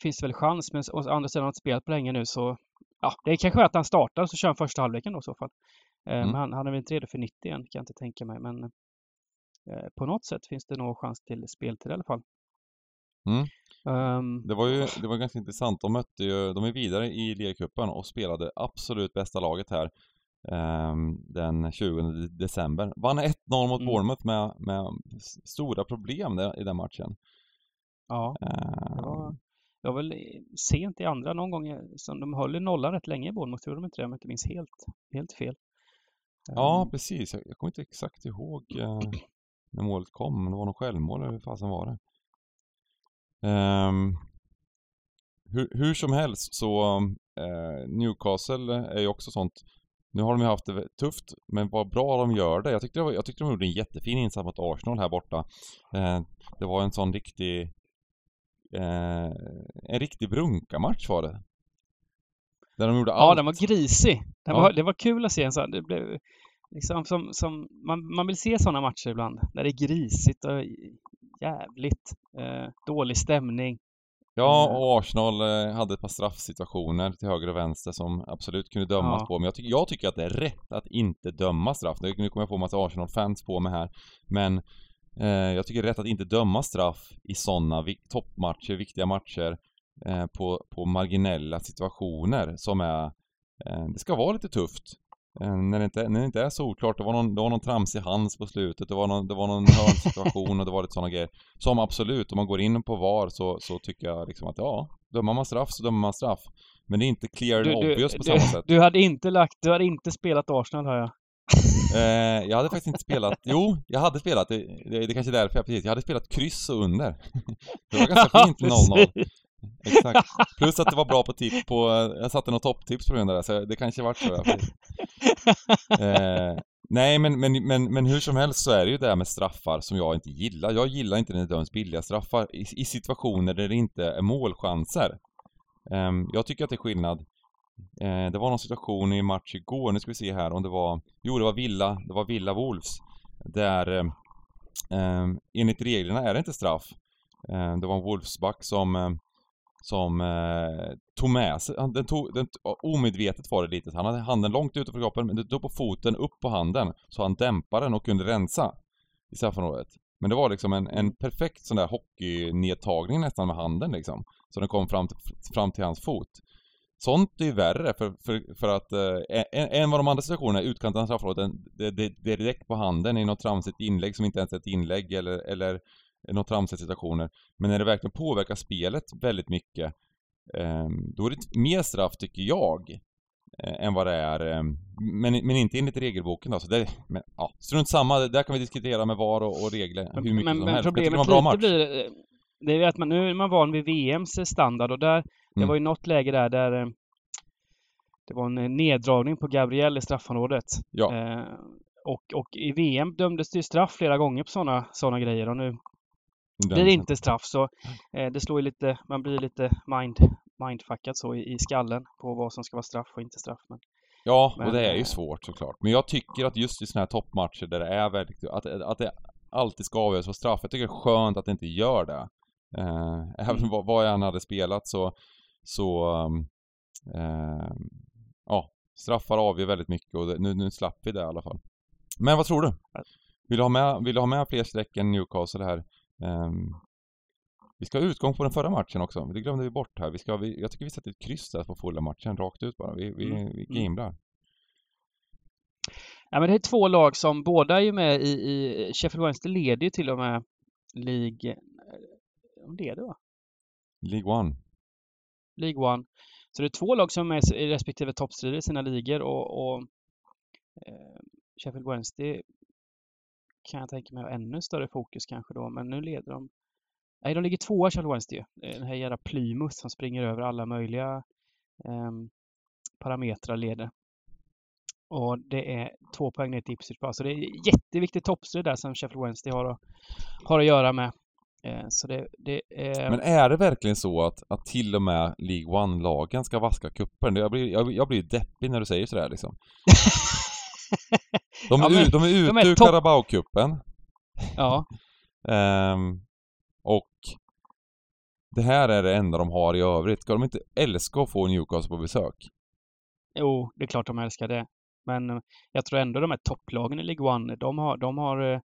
finns det väl chans. Men å andra sidan har han inte spelat på länge nu så ja, det är kanske att han startar så kör han första halvleken då i så fall. Eh, Mm. Men han, han är väl inte redo för 90 än, kan jag inte tänka mig. Men eh, på något sätt finns det nog chans till speltid i alla fall. Mm. Ehm, Det var ju det var ganska intressant. De mötte ju, de är vidare i ligacupen och spelade absolut bästa laget här ehm, den 20 december. Vann 1-0 mot Mm. Bournemouth med, med stora problem där, i den matchen. ja, det Ehm, var, det var väl sent i andra någon gång eh, som de höll i nollan rätt länge i Bournemouth, gjorde de inte det? Om jag inte minns helt, helt fel. Ja, Ehm, precis. Jag, jag kommer inte exakt ihåg eh, när målet kom, det var nog självmål eller hur fasen var det? Ehm, hur, hur som helst så, eh, Newcastle är ju också sånt nu har de ju haft det tufft, men vad bra de gör det. Jag tyckte, det var, jag tyckte de gjorde en jättefin insats mot Arsenal här borta. Eh, det var en sån riktig... Eh, en riktig brunkamatch var det. Där de gjorde Ja, allt. den var grisig. Den Ja. var, det var kul att se en sån. Det blev liksom som, som man, man vill se sådana matcher ibland. När det är grisigt och jävligt eh, dålig stämning. Ja, Eh. och Arsenal eh, hade ett par straffsituationer till höger och vänster som absolut kunde dömas Ja. på. Men jag, ty- jag tycker att det är rätt att inte döma straff. Nu nu kommer jag få en massa Arsenal-fans på mig här. Men eh, jag tycker det är rätt att inte döma straff i sådana vi- toppmatcher, viktiga matcher eh, på, på marginella situationer som är... Eh, det ska vara lite tufft. Eh, när, det inte, när det inte är solklart. Det var någon, det var någon tramsig hands på slutet, det var någon, det var någon <laughs> hörnsituation och det var lite sådana grejer. Som absolut, om man går in på VAR så, så tycker jag liksom att ja, dömer man straff så dömer man straff. Men det är inte clear and Du, du, obvious på du, samma sätt. du hade inte lagt, du hade inte spelat Arsenal hör jag. Eh, jag hade faktiskt inte spelat, jo, jag hade spelat, det, det, det kanske är därför jag precis, jag hade spelat kryss och under. <laughs> Det var ganska fint med 0-0. <laughs> Exakt. <laughs> Plus att det var bra på tipp på, jag satte något topptips på grund av det, så det kanske vart så. Ja, precis. <laughs> eh, nej men, men, men, men hur som helst så är det ju det här med straffar som jag inte gillar. Jag gillar inte när det döms billiga straffar i, i situationer där det inte är målchanser. Ehm, jag tycker att det är skillnad. Eh, det var någon situation i match igår, nu ska vi se här om det var... Jo, det var Villa, det var Villa Wolves. Där eh, eh, enligt reglerna är det inte straff. Eh, det var en Wolfsback som eh, som eh, tog med sig, han- den tog, den, omedvetet var det lite, han hade handen långt utanför kroppen men det tog på foten upp på handen så han dämpade den och kunde rensa i straffområdet. Men det var liksom en, en perfekt sån där hockeynedtagning nästan med handen liksom. Så den kom fram till, fram till hans fot. Sånt är ju värre för, för, för att eh, en, en vad de andra situationerna, utkanten av straffområdet, det, det, det är direkt på handen i något tramsigt inlägg som inte ens är ett inlägg eller, eller något tramsiga situationer. Men när det verkligen påverkar spelet väldigt mycket, eh, då är det mer straff tycker jag, eh, än vad det är. Eh, men, men inte enligt regelboken då. Så det, men, ja, strunt samma, där kan vi diskutera med VAR och, och regler hur mycket men, som men helst. Var problemet match. lite blir, eh, det är ju att man, nu är man van vid VMs standard och där, det Mm. var ju något läge där, där eh, det var en neddragning på Gabriel i straffområdet. Ja. Eh, och, och i VM dömdes det ju straff flera gånger på sådana såna grejer och nu Blir det inte straff så <clears throat> eh, det slår ju lite, man blir lite mind, mindfuckad så i, i skallen på vad som ska vara straff och inte straff. Men, Ja, Men, och det är ju eh, svårt såklart. Men jag tycker att just i såna här toppmatcher där det är väldigt, att, att det alltid ska avgöras på straff. Jag tycker det är skönt att det inte gör det. Eh, <laughs> även Mm. vad, vad jag än hade spelat så, så, um, eh, ja, straffar avgör väldigt mycket och det, nu, nu slapp vi det i alla fall. Men vad tror du? Vill du ha med, vill du ha med fler streck än Newcastle här? Ehm, vi ska ha utgång på den förra matchen också, det glömde vi bort här. Vi ska, vi, jag tycker vi sätter ett kryss där på fulla matchen, rakt ut bara. Vi, vi, Mm, vi mm. gamblar. ja, men det är två lag som båda är ju med i, i Sheffield Wednesday leder ju till och med League... eh, De leder va? League One. League One. Så det är två lag som är med i respektive toppstrider i sina ligor och, och eh, Sheffield Wednesday kan jag tänka mig har ännu större fokus kanske då, men nu leder de Nej, de ligger tvåa Wednesday ju. Eh, Den här jävla Plymouth som springer över alla möjliga ehm, parametrar leder. Och det är två poäng ner till Ipswich bara. Så det är jätteviktigt toppstrid där som Sheffield Wednesday har att, har att göra med. Eh, så det, det är... Men är det verkligen så att, att till och med League One-lagen ska vaska cupen? Jag blir, jag, jag blir deppig när du säger sådär liksom. <laughs> De är, Ja, men de är ute de är ur Carabao-cupen. ja, <laughs> Ehm, och det här är det enda de har i övrigt. Ska de inte älska att få Newcastle på besök? jo, det är klart de älskar det. Men eh, jag tror ändå de här topplagen i League One, de har, de har eh,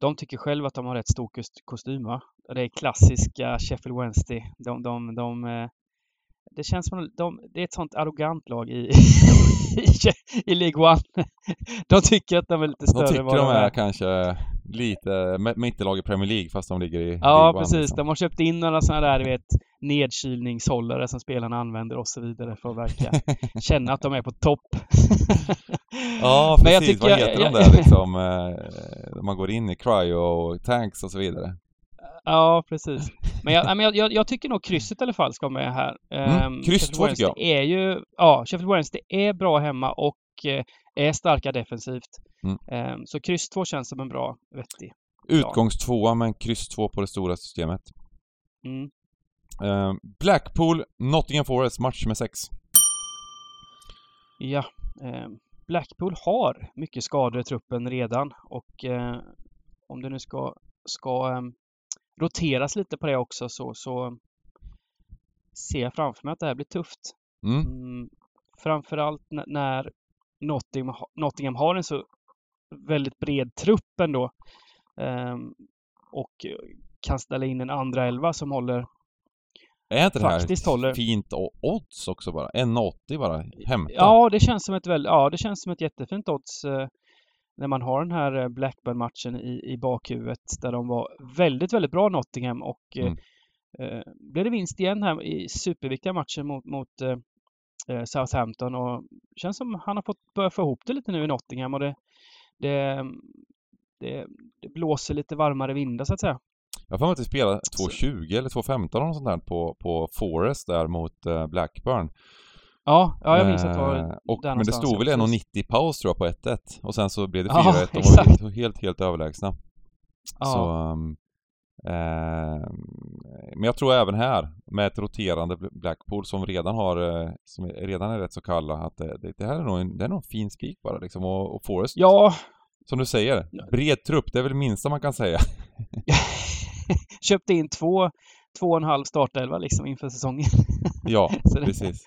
de tycker själva att de har rätt stor kost- kostym va? Det är klassiska Sheffield Wednesday. De, de, de, eh, det känns som de, det är ett sånt arrogant lag i, i, <laughs> i League One. De tycker att de är lite De större tycker än vad de är kanske lite mi- mittenlag i Premier League fast de ligger i League Ja, One, precis. liksom. De har köpt in några sådana där, du vet, nedkylningshållare som spelarna använder och så vidare för att verka <laughs> känna att de är på topp. Ja, <laughs> Men jag precis. tycker Vad jag- heter de jag- där liksom? Eh, man går in i cryo och tanks och så vidare. Ja, precis. Men, jag, men jag, jag, tycker nog krysset i alla fall ska med här. Mm, kryss två tycker jag. Är ju, ja, Sheffield Wednesday är bra hemma och eh, är starka defensivt. Mm. Ehm, så kryss 2 känns som en bra, vettig. Utgångstvåa men kryss två på det stora systemet. Mm. Eh, Blackpool, Nottingham Forest, match med sex. Ja, ehm, Blackpool har mycket skador i truppen redan och eh, om det nu ska, ska ehm, roteras lite på det också så, så ser jag framför mig att det här blir tufft. Mm. Mm, framförallt när Nottingham, ha- Nottingham har en så väldigt bred trupp ändå. Ehm, och kan ställa in en andra elva som håller... Är inte det Faktiskt här håller- fint odds också bara? 1,80 bara, hämta. Ja, det känns som ett väl, ja, det känns som ett jättefint odds eh, när man har den här eh, Blackburn-matchen i, i bakhuvudet där de var väldigt, väldigt bra Nottingham och eh, Mm. eh, blev det vinst igen här i superviktiga matchen mot, mot eh, eh, Southampton och känns som han har fått börja få ihop det lite nu i Nottingham och det, det, det, det blåser lite varmare vindar så att säga. Jag har att vi spelade 2,20 eller 2,15 eller något sånt där på, på Forest där mot Blackburn. Ja, ja jag minns att det var Eh, och, där Men det stod väl ja, 1,90 precis. i paus tror jag på 1-1. Och sen så blev det 4-1 Ja, och <laughs> var helt, helt, helt överlägsna. Ja. Så, um, eh, men jag tror även här med ett roterande Bl- Blackpool som redan har, eh, som redan är rätt så kalla, att det, det, här är nog en, det är nog en fin spik bara liksom. Och, och Forest, Ja, som du säger, bred trupp, det är väl det minsta man kan säga. <laughs> köpte in två, två och en halv startelva liksom inför säsongen. ja, <laughs> det- precis.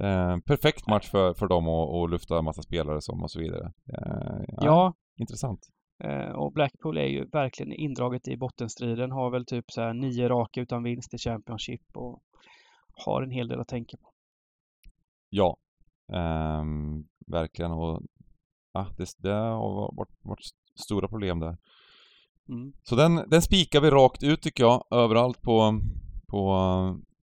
Eh, perfekt match för, för dem att att lufta en massa spelare som och så vidare. Eh, ja, Ja, Intressant. eh, och Blackpool är ju verkligen indraget i bottenstriden. Har väl typ så här nio raka utan vinst i Championship och har en hel del att tänka på. Ja, ehm, verkligen. Och, ja, det, det har varit, varit stora problem där. Mm. Så den, den spikar vi rakt ut tycker jag, överallt på, på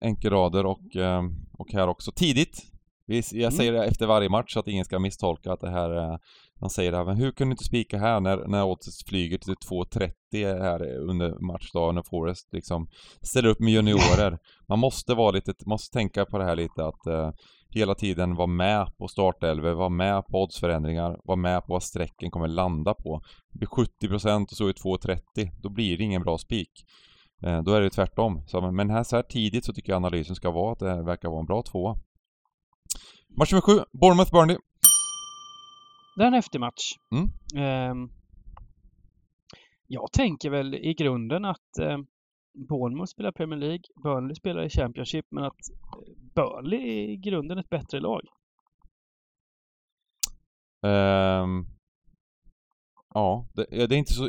enkelrader och, eh, och här också. Tidigt. Jag Mm. säger det efter varje match så att ingen ska misstolka att det här är de säger det här, men hur kunde du inte spika här när, när oddset flyger till 2.30 här under matchdagen när Forest liksom ställer upp med juniorer. <laughs> Man måste vara lite, måste tänka på det här lite att eh, hela tiden vara med på startelvor, vara med på oddsförändringar, vara med på vad strecken kommer landa på. Det blir 70% och så är det 2,30. Då blir det ingen bra spik. Eh, då är det tvärtom. Så, men här, så här tidigt så tycker jag analysen ska vara att det verkar vara en bra tvåa. Match nummer sju, Bournemouth-Burnley. Det är en häftig match. Mm. Ehm, jag tänker väl i grunden att eh, Bournemouth spelar Premier League, Burnley spelar i Championship, men att eh, Burnley är i grunden ett bättre lag. Ehm, ja, det, det är inte så...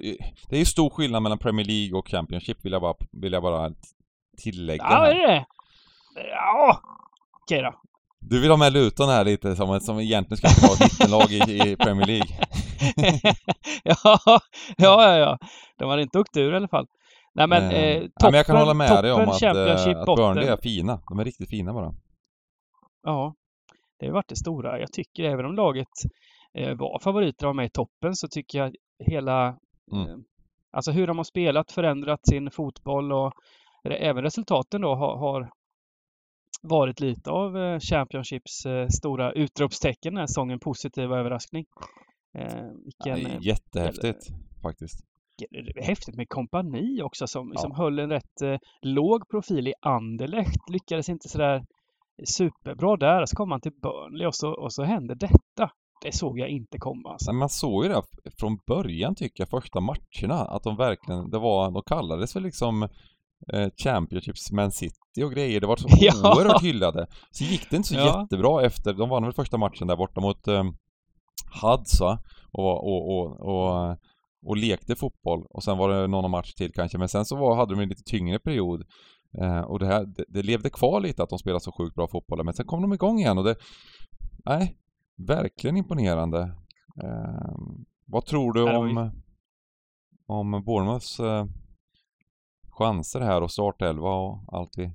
Det är ju stor skillnad mellan Premier League och Championship vill jag bara, vill jag bara tillägga. Ja, här. är det Ja, okej då. Du vill ha med Luton här lite som, som egentligen ska vara ett mittenlag i, i Premier League. <laughs> ja, ja, ja, ja. De hade inte åkt ur i alla fall. Nej men, eh, ja, toppen, men jag kan hålla med dig om att, eh, att. Burnley är fina. De är riktigt fina bara. Ja, det har varit det stora. Jag tycker även om laget var favoriter och var med i toppen så tycker jag hela... Mm. Eh, alltså hur de har spelat, förändrat sin fotboll och även resultaten då har, har varit lite av eh, Championships eh, stora utropstecken den här säsongen. Positiv överraskning. Eh, Ja, vilken, eh, är jättehäftigt faktiskt. det är häftigt med kompani också som, Ja. som höll en rätt eh, låg profil i Anderlecht. Lyckades inte sådär superbra där. Så kom han till Burnley och så, och så hände detta. Det såg jag inte komma. Alltså. Man såg ju det från början tycker jag, första matcherna, att de verkligen, det var, de kallades för liksom eh, Championships Man City och grejer. Det var så <laughs> Ja. oerhört hyllade. Så gick det inte så Ja. jättebra efter, de vann väl första matchen där borta mot eh, Huds va? Och, och, och, och, och lekte fotboll. Och sen var det någon match till kanske, men sen så var, hade de en lite tyngre period. Eh, och det här, det, det levde kvar lite att de spelade så sjukt bra fotboll, men sen kom de igång igen och det, nej, verkligen imponerande. Eh, vad tror du om, om Bournemouths eh, chanser här och startelva och allt vi...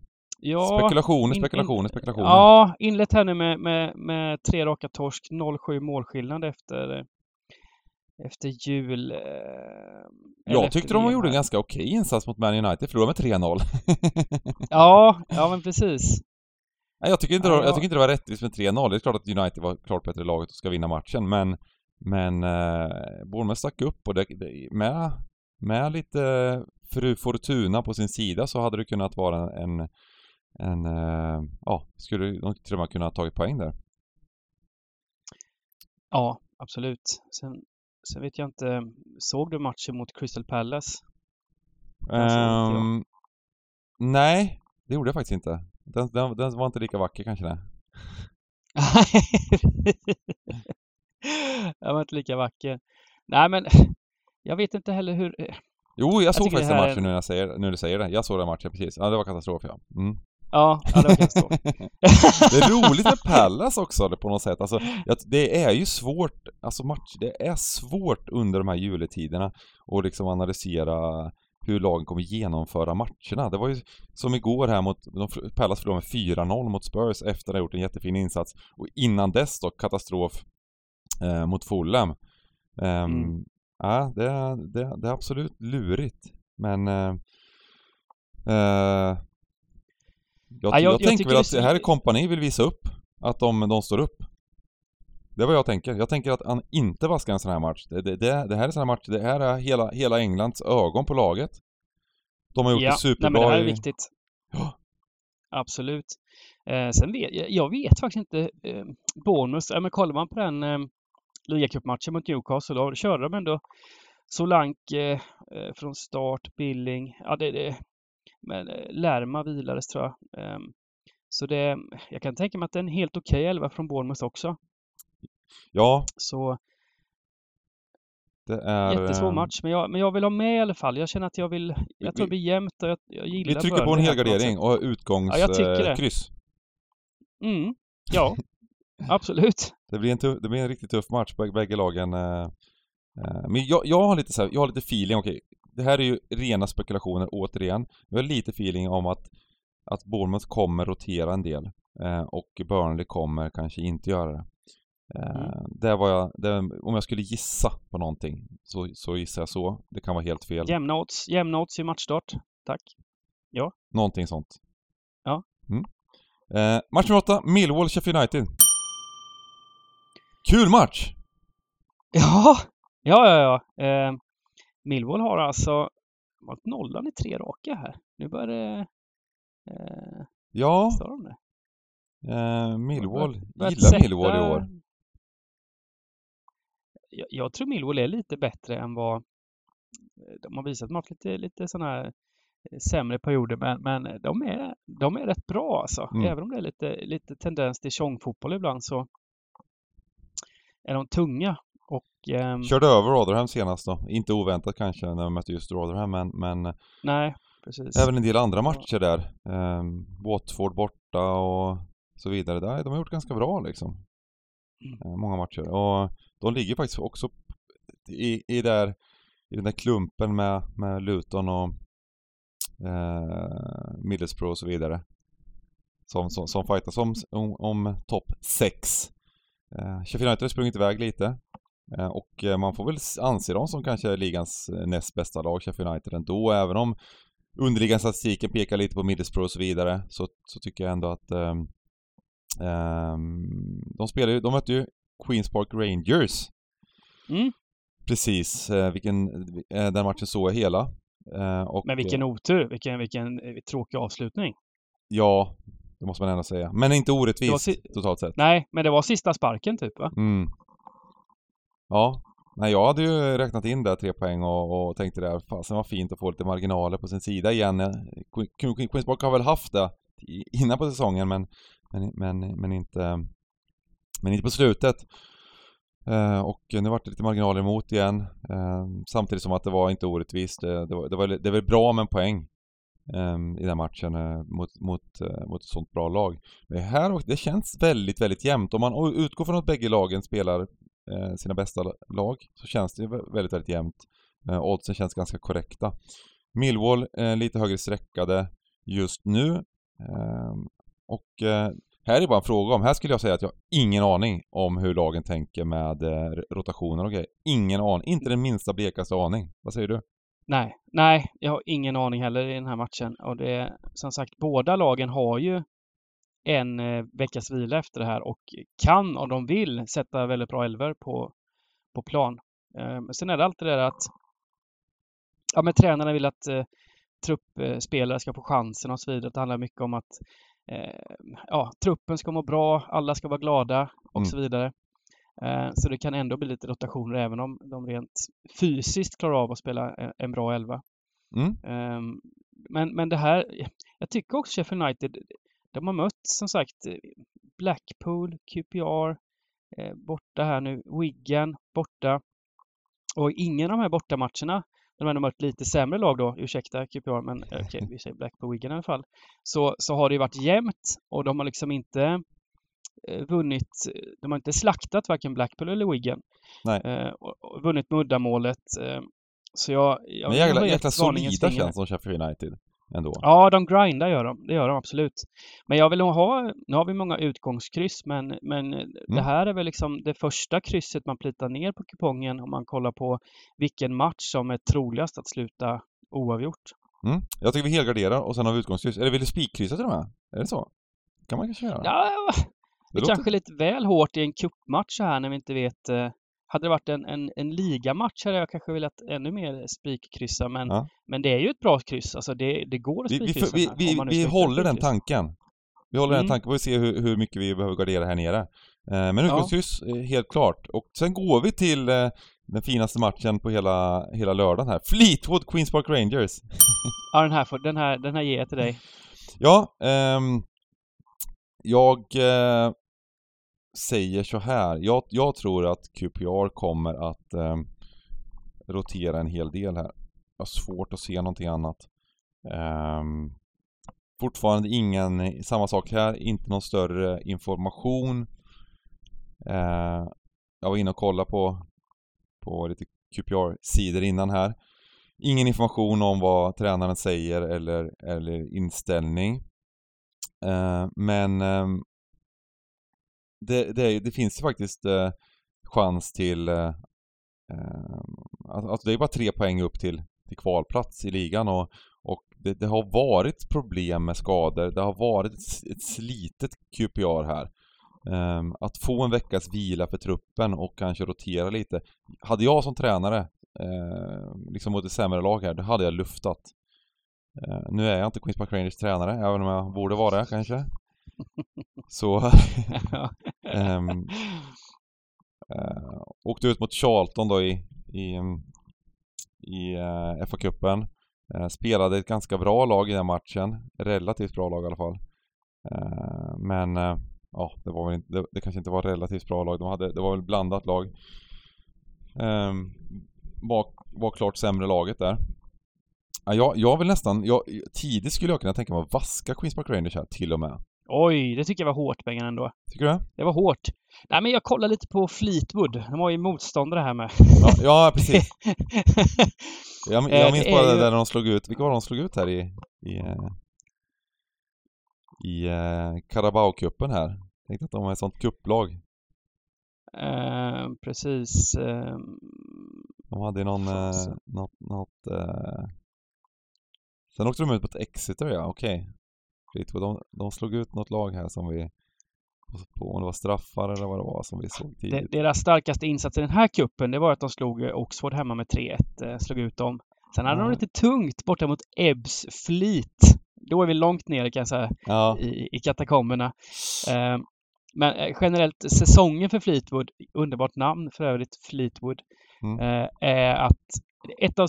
Ja, spekulationer, spekulationer, in- spekulationer. Ja, inlett här nu med, med, med tre raka torsk, 0-7 målskillnad efter, efter jul. eh, Jag efter tyckte de VM gjorde en ganska okej insats mot Man United, förlorade med 3-0. Ja, ja men precis. Nej, jag, tycker inte Ja, det, jag tycker inte det var rättvist med 3-0. Det är klart att United var klart bättre laget och ska vinna matchen, men men eh, Bournemouth stack upp och det, det, med, med lite fru Fortuna på sin sida så hade det kunnat vara en, en eh, ja, skulle de till och med kunna ha tagit poäng där. Ja, absolut. Sen, sen vet jag inte, såg du matchen mot Crystal Palace? Ehm, nej, det gjorde jag faktiskt inte. Den, den, den var inte lika vacker kanske nej. <laughs> Den var inte lika vacker. Nej men, <laughs> jag vet inte heller hur... Jo, jag såg tycker det faktiskt den är matchen en- nu när, jag säger, nu när du säger det. Jag såg den matchen precis. Ja, det var katastrof ja. Mm. Ja, ja det var katastrof. <laughs> Det är roligt med Pallas också på något sätt. Alltså, jag- det är ju svårt, alltså match, det är svårt under de här juletiderna att liksom analysera hur lagen kommer genomföra matcherna. Det var ju som igår här mot, de, Pallas förlorade med 4-0 mot Spurs efter att ha gjort en jättefin insats. Och innan dess då, katastrof eh, mot Fulham. Ehm, Mm. Ja, det, det, det är absolut lurigt. Men eh, eh, jag, Ja, jag- jag, tänker väl att det här är kompani vill visa upp att de, de står upp. Det är vad jag tänker. Jag tänker att han inte vaskar en sån här match. Det, det, det, det här är en sån här match, det här är hela, hela Englands ögon på laget. De har gjort ja, det superbra men det här är viktigt. Ja. Absolut. Eh, sen vet jag, jag vet faktiskt inte, eh, bonus, ja, men kollar man på den eh, ligacupmatchen mot Newcastle, då körde de ändå Solanke eh, eh, från start, Billing, ja det, det men eh, Lärma vilades tror jag. Eh, så det, jag kan tänka mig att det är en helt okej elva från Bournemouth också. Ja, Så det är... jättesvår eh, match, men jag, men jag vill ha med i alla fall. Jag känner att jag vill, jag tror det blir jämnt och jag, jag gillar Vi trycker på en helgardering och utgångskryss. Ja. Mm, ja, <laughs> absolut. Det blir en, tuff, det blir en riktigt tuff match, bägge, lagen. Eh, eh, men jag, jag har lite så här, jag har lite feeling, okej, det här är ju rena spekulationer återigen. Jag har lite feeling om att, att Bournemouth kommer rotera en del. Eh, och Burnley kommer kanske inte göra det. Eh, Mm. det var jag, det, om jag skulle gissa på någonting så, så gissar jag så. Det kan vara helt fel. Jämna odds, jämna odds i matchstart. Tack. Någonting sånt. Ja. Mm. Eh, match nummer åtta, Millwall Sheffield United. Kul match! <laughs> Ja, ja, ja. ja. Eh, Millwall har alltså varit nollan i tre raka här. Nu börjar det... Eh, Ja, står de det? eh, Millwall. Börjat Gillar Millwall i år. Jag, jag tror Millwall är lite bättre än vad... De har visat de har haft lite, lite sådana här eh, sämre perioder, men, men de, är, de är rätt bra alltså. Mm. Även om det är lite, lite tendens till tjongfotboll ibland så är de tunga. Och ehm, Körde över Rotherham senast då. Inte oväntat kanske när de mötte just Rotherham men, men nej, precis. även en del andra matcher där. Eh, Watford borta och så vidare. Där, de har gjort ganska bra liksom. Mm. Eh, många matcher. Och de ligger faktiskt också i, i, där, i den där klumpen med, med Luton och eh, Middlesbrough och så vidare. Som, som, som fightas om, om, om topp 6. Eh, Sheffield United har sprungit iväg lite. Eh, och eh, man får väl anse dem som kanske ligans eh, näst bästa lag, Sheffield United ändå, även om underliggande statistiken pekar lite på Middlesbrough och så vidare, så, så tycker jag ändå att ehm, ehm de spelar ju, de mötte ju Queens Park Rangers Mm. precis, eh, vilken, eh, den matchen såg jag hela. Eh, och, Men vilken otur, vilken, vilken tråkig avslutning. Ja, det måste man ändå säga. Men inte orättvist si- totalt sett. Nej, men det var sista sparken typ va? Mm. Ja. Nej, jag hade ju räknat in där tre poäng och, och tänkte där, fasen var fint att få lite marginaler på sin sida igen. Queen- Queen- Queens Park har väl haft det innan på säsongen men, men, men, men inte men inte på slutet. Eh, och nu vart det lite marginaler emot igen. Eh, samtidigt som att det var inte orättvist. Det, det, var, det, var, det är väl bra med en poäng eh, i den matchen eh, mot, mot, eh, mot ett sånt bra lag. Men här, det känns väldigt, väldigt jämnt. Om man utgår från att bägge lagen spelar eh, sina bästa lag så känns det väldigt, väldigt jämnt. Eh, oddsen känns ganska korrekta. Millwall eh, lite högre sträckade just nu. Eh, och eh, här är bara en fråga om, här skulle jag säga att jag har ingen aning om hur lagen tänker med eh, rotationer och grejer. Ingen aning, inte den minsta blekaste aning. Vad säger du? Nej, nej, jag har ingen aning heller i den här matchen. Och det är som sagt, båda lagen har ju en eh, veckas vila efter det här och kan, om de vill, sätta väldigt bra elver på, på plan. Men sen är det alltid det där att ja, men tränarna vill att eh, truppspelare ska få chansen och så vidare. Det handlar mycket om att ja, truppen ska må bra, alla ska vara glada och Mm. så vidare. Eh, så det kan ändå bli lite rotationer även om de rent fysiskt klarar av att spela en, bra elva. Mm? Ehm, men, men det här, jag tycker också Sheffield United, de har mött som sagt eh, Blackpool, QPR, eh, borta här nu, Wigan, borta. Och ingen av de här bortamatcherna, de har ändå mött lite sämre lag då, ursäkta QPR, men eh, okej, vi säger Blackpool, Wigan i alla fall. Så, så har det ju varit jämnt och de har liksom inte eh, vunnit, de har inte slaktat varken Blackpool eller Wigan. Nej. Eh, och, och vunnit med uddamålet. Eh, så jag, jag Men jäkla, jäkla solida känns som Sheffield United ändå. Ja, de grindar gör de. Det gör de absolut. Men jag vill nog ha, nu har vi många utgångskryss, men, men det här är väl liksom det första krysset man plitar ner på kupongen om man kollar på vilken match som är troligast att sluta oavgjort. Mm. Jag tycker vi helgarderar och sen har vi utgångskryss. Eller vill du spikkryssa till och med? Är det så? kan man kanske göra. Ja, det det är låter- kanske lite väl hårt i en cupmatch här när vi inte vet. eh, Hade det varit en, en, en ligamatch hade jag kanske velat ännu mer spikkryssa, men, Ja. men det är ju ett bra kryss. Alltså det, det går att Vi, vi, spikkryssa vi, vi, vi ska håller den tanken. Vi håller den Mm. tanken, får vi se hur, hur mycket vi behöver gardera här nere. Eh, men Ja. utgångskryss, eh, helt klart. Och sen går vi till eh, den finaste matchen på hela, hela lördagen här. Fleetwood Queens Park Rangers. <laughs> Ja, den här, får, den här, den här ger jag till dig. Ja, ehm, jag eh, säger så här. Jag, jag tror att QPR kommer att eh, rotera en hel del här. Jag har svårt att se någonting annat. Eh, fortfarande ingen, samma sak här, inte någon större information. Eh, jag var inne och kollade på, på lite QPR-sidor innan här. Ingen information om vad tränaren säger eller, eller inställning. Eh, men ehm, det, det, det finns ju faktiskt eh, chans till eh, alltså det är bara tre poäng upp till, till kvalplats i ligan och, Och det, det har varit problem med skador, det har varit ett, ett slitet QPR här. Eh, att få en veckas vila för truppen och kanske rotera lite. Hade jag som tränare, eh, liksom mot ett sämre lag här, då hade jag luftat. Eh, nu är jag inte Queens Park Rangers tränare, även om jag borde vara det kanske. Så... <laughs> ehm, eh, åkte ut mot Charlton då i, i, i uh, FA-cupen. Eh, spelade ett ganska bra lag i den matchen. Relativt bra lag i alla fall. Eh, men eh, ja, det var väl inte, det, det, kanske inte var relativt bra lag. De hade, det var väl blandat lag. Ehm, var, var klart sämre laget där. Ja, jag, jag vill nästan, jag, tidigt skulle jag kunna tänka mig att vaska Queens Park Rangers här till och med. Oj, det tycker jag var hårt Bengan ändå. Tycker du det? Det var hårt. Nej men jag kollar lite på Fleetwood. De var ju motståndare här med. Ja, ja precis. <laughs> jag, jag minns bara det där när de slog ut, vilka var de slog ut här i, i, eh, i uh, Carabao-cupen här? Tänkte att de var ett sånt kupplag. Uh, precis. Uh, de hade någon, uh, något, något uh... Sen åkte de ut på ett Exeter ja, okej. Okay. Fleetwood, de, de slog ut något lag här som vi på om det var straffar eller vad det var som vi såg tidigt. Deras starkaste insats i den här kuppen det var att de slog Oxford hemma med 3-1. Eh, slog ut dem. Sen hade ja. de lite tungt borta mot Ebbs Fleet. Då är vi långt ner kan jag säga ja. i, i katakomberna. Eh, men eh, generellt säsongen för Fleetwood, underbart namn för övrigt, Fleetwood, mm. eh, är att ett av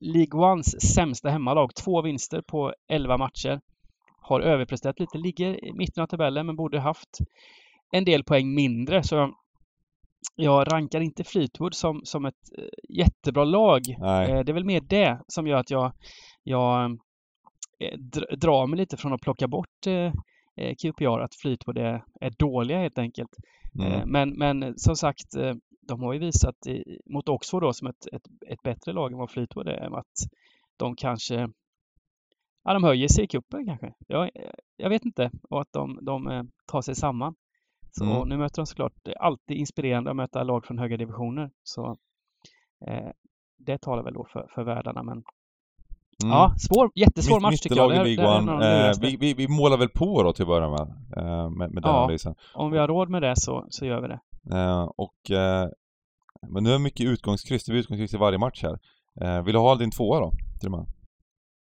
League Ones sämsta hemmalag, två vinster på 11 matcher har överpresterat lite, ligger i mitten av tabellen men borde haft en del poäng mindre. Så jag rankar inte Fleetwood som, som ett eh, jättebra lag. Nej. Eh, det är väl mer det som gör att jag, jag eh, drar mig lite från att plocka bort QPR, att Fleetwood är, är dåliga helt enkelt. Mm. Men, men som sagt, de har ju visat i, mot Oxford då som ett, ett, ett bättre lag än vad Fleetwood är, att de kanske Ja, de höjer sig i cupen kanske. Jag, jag vet inte. Och att de, de eh, tar sig samman. Så mm. nu möter de såklart, det är alltid inspirerande att möta lag från höga divisioner. Så eh, det talar väl då för, för världarna. Men mm. ja, svår, jättesvår Mitt, match tycker jag. Det, det är eh, vi, vi, vi, målar väl på då till att börja med. Eh, med, med den ja, analysen. om vi har råd med det så, så gör vi det. Eh, och eh, men nu är det mycket utgångskryss. Det blir utgångskryss i varje match här. vill du ha din tvåa då? Till och med?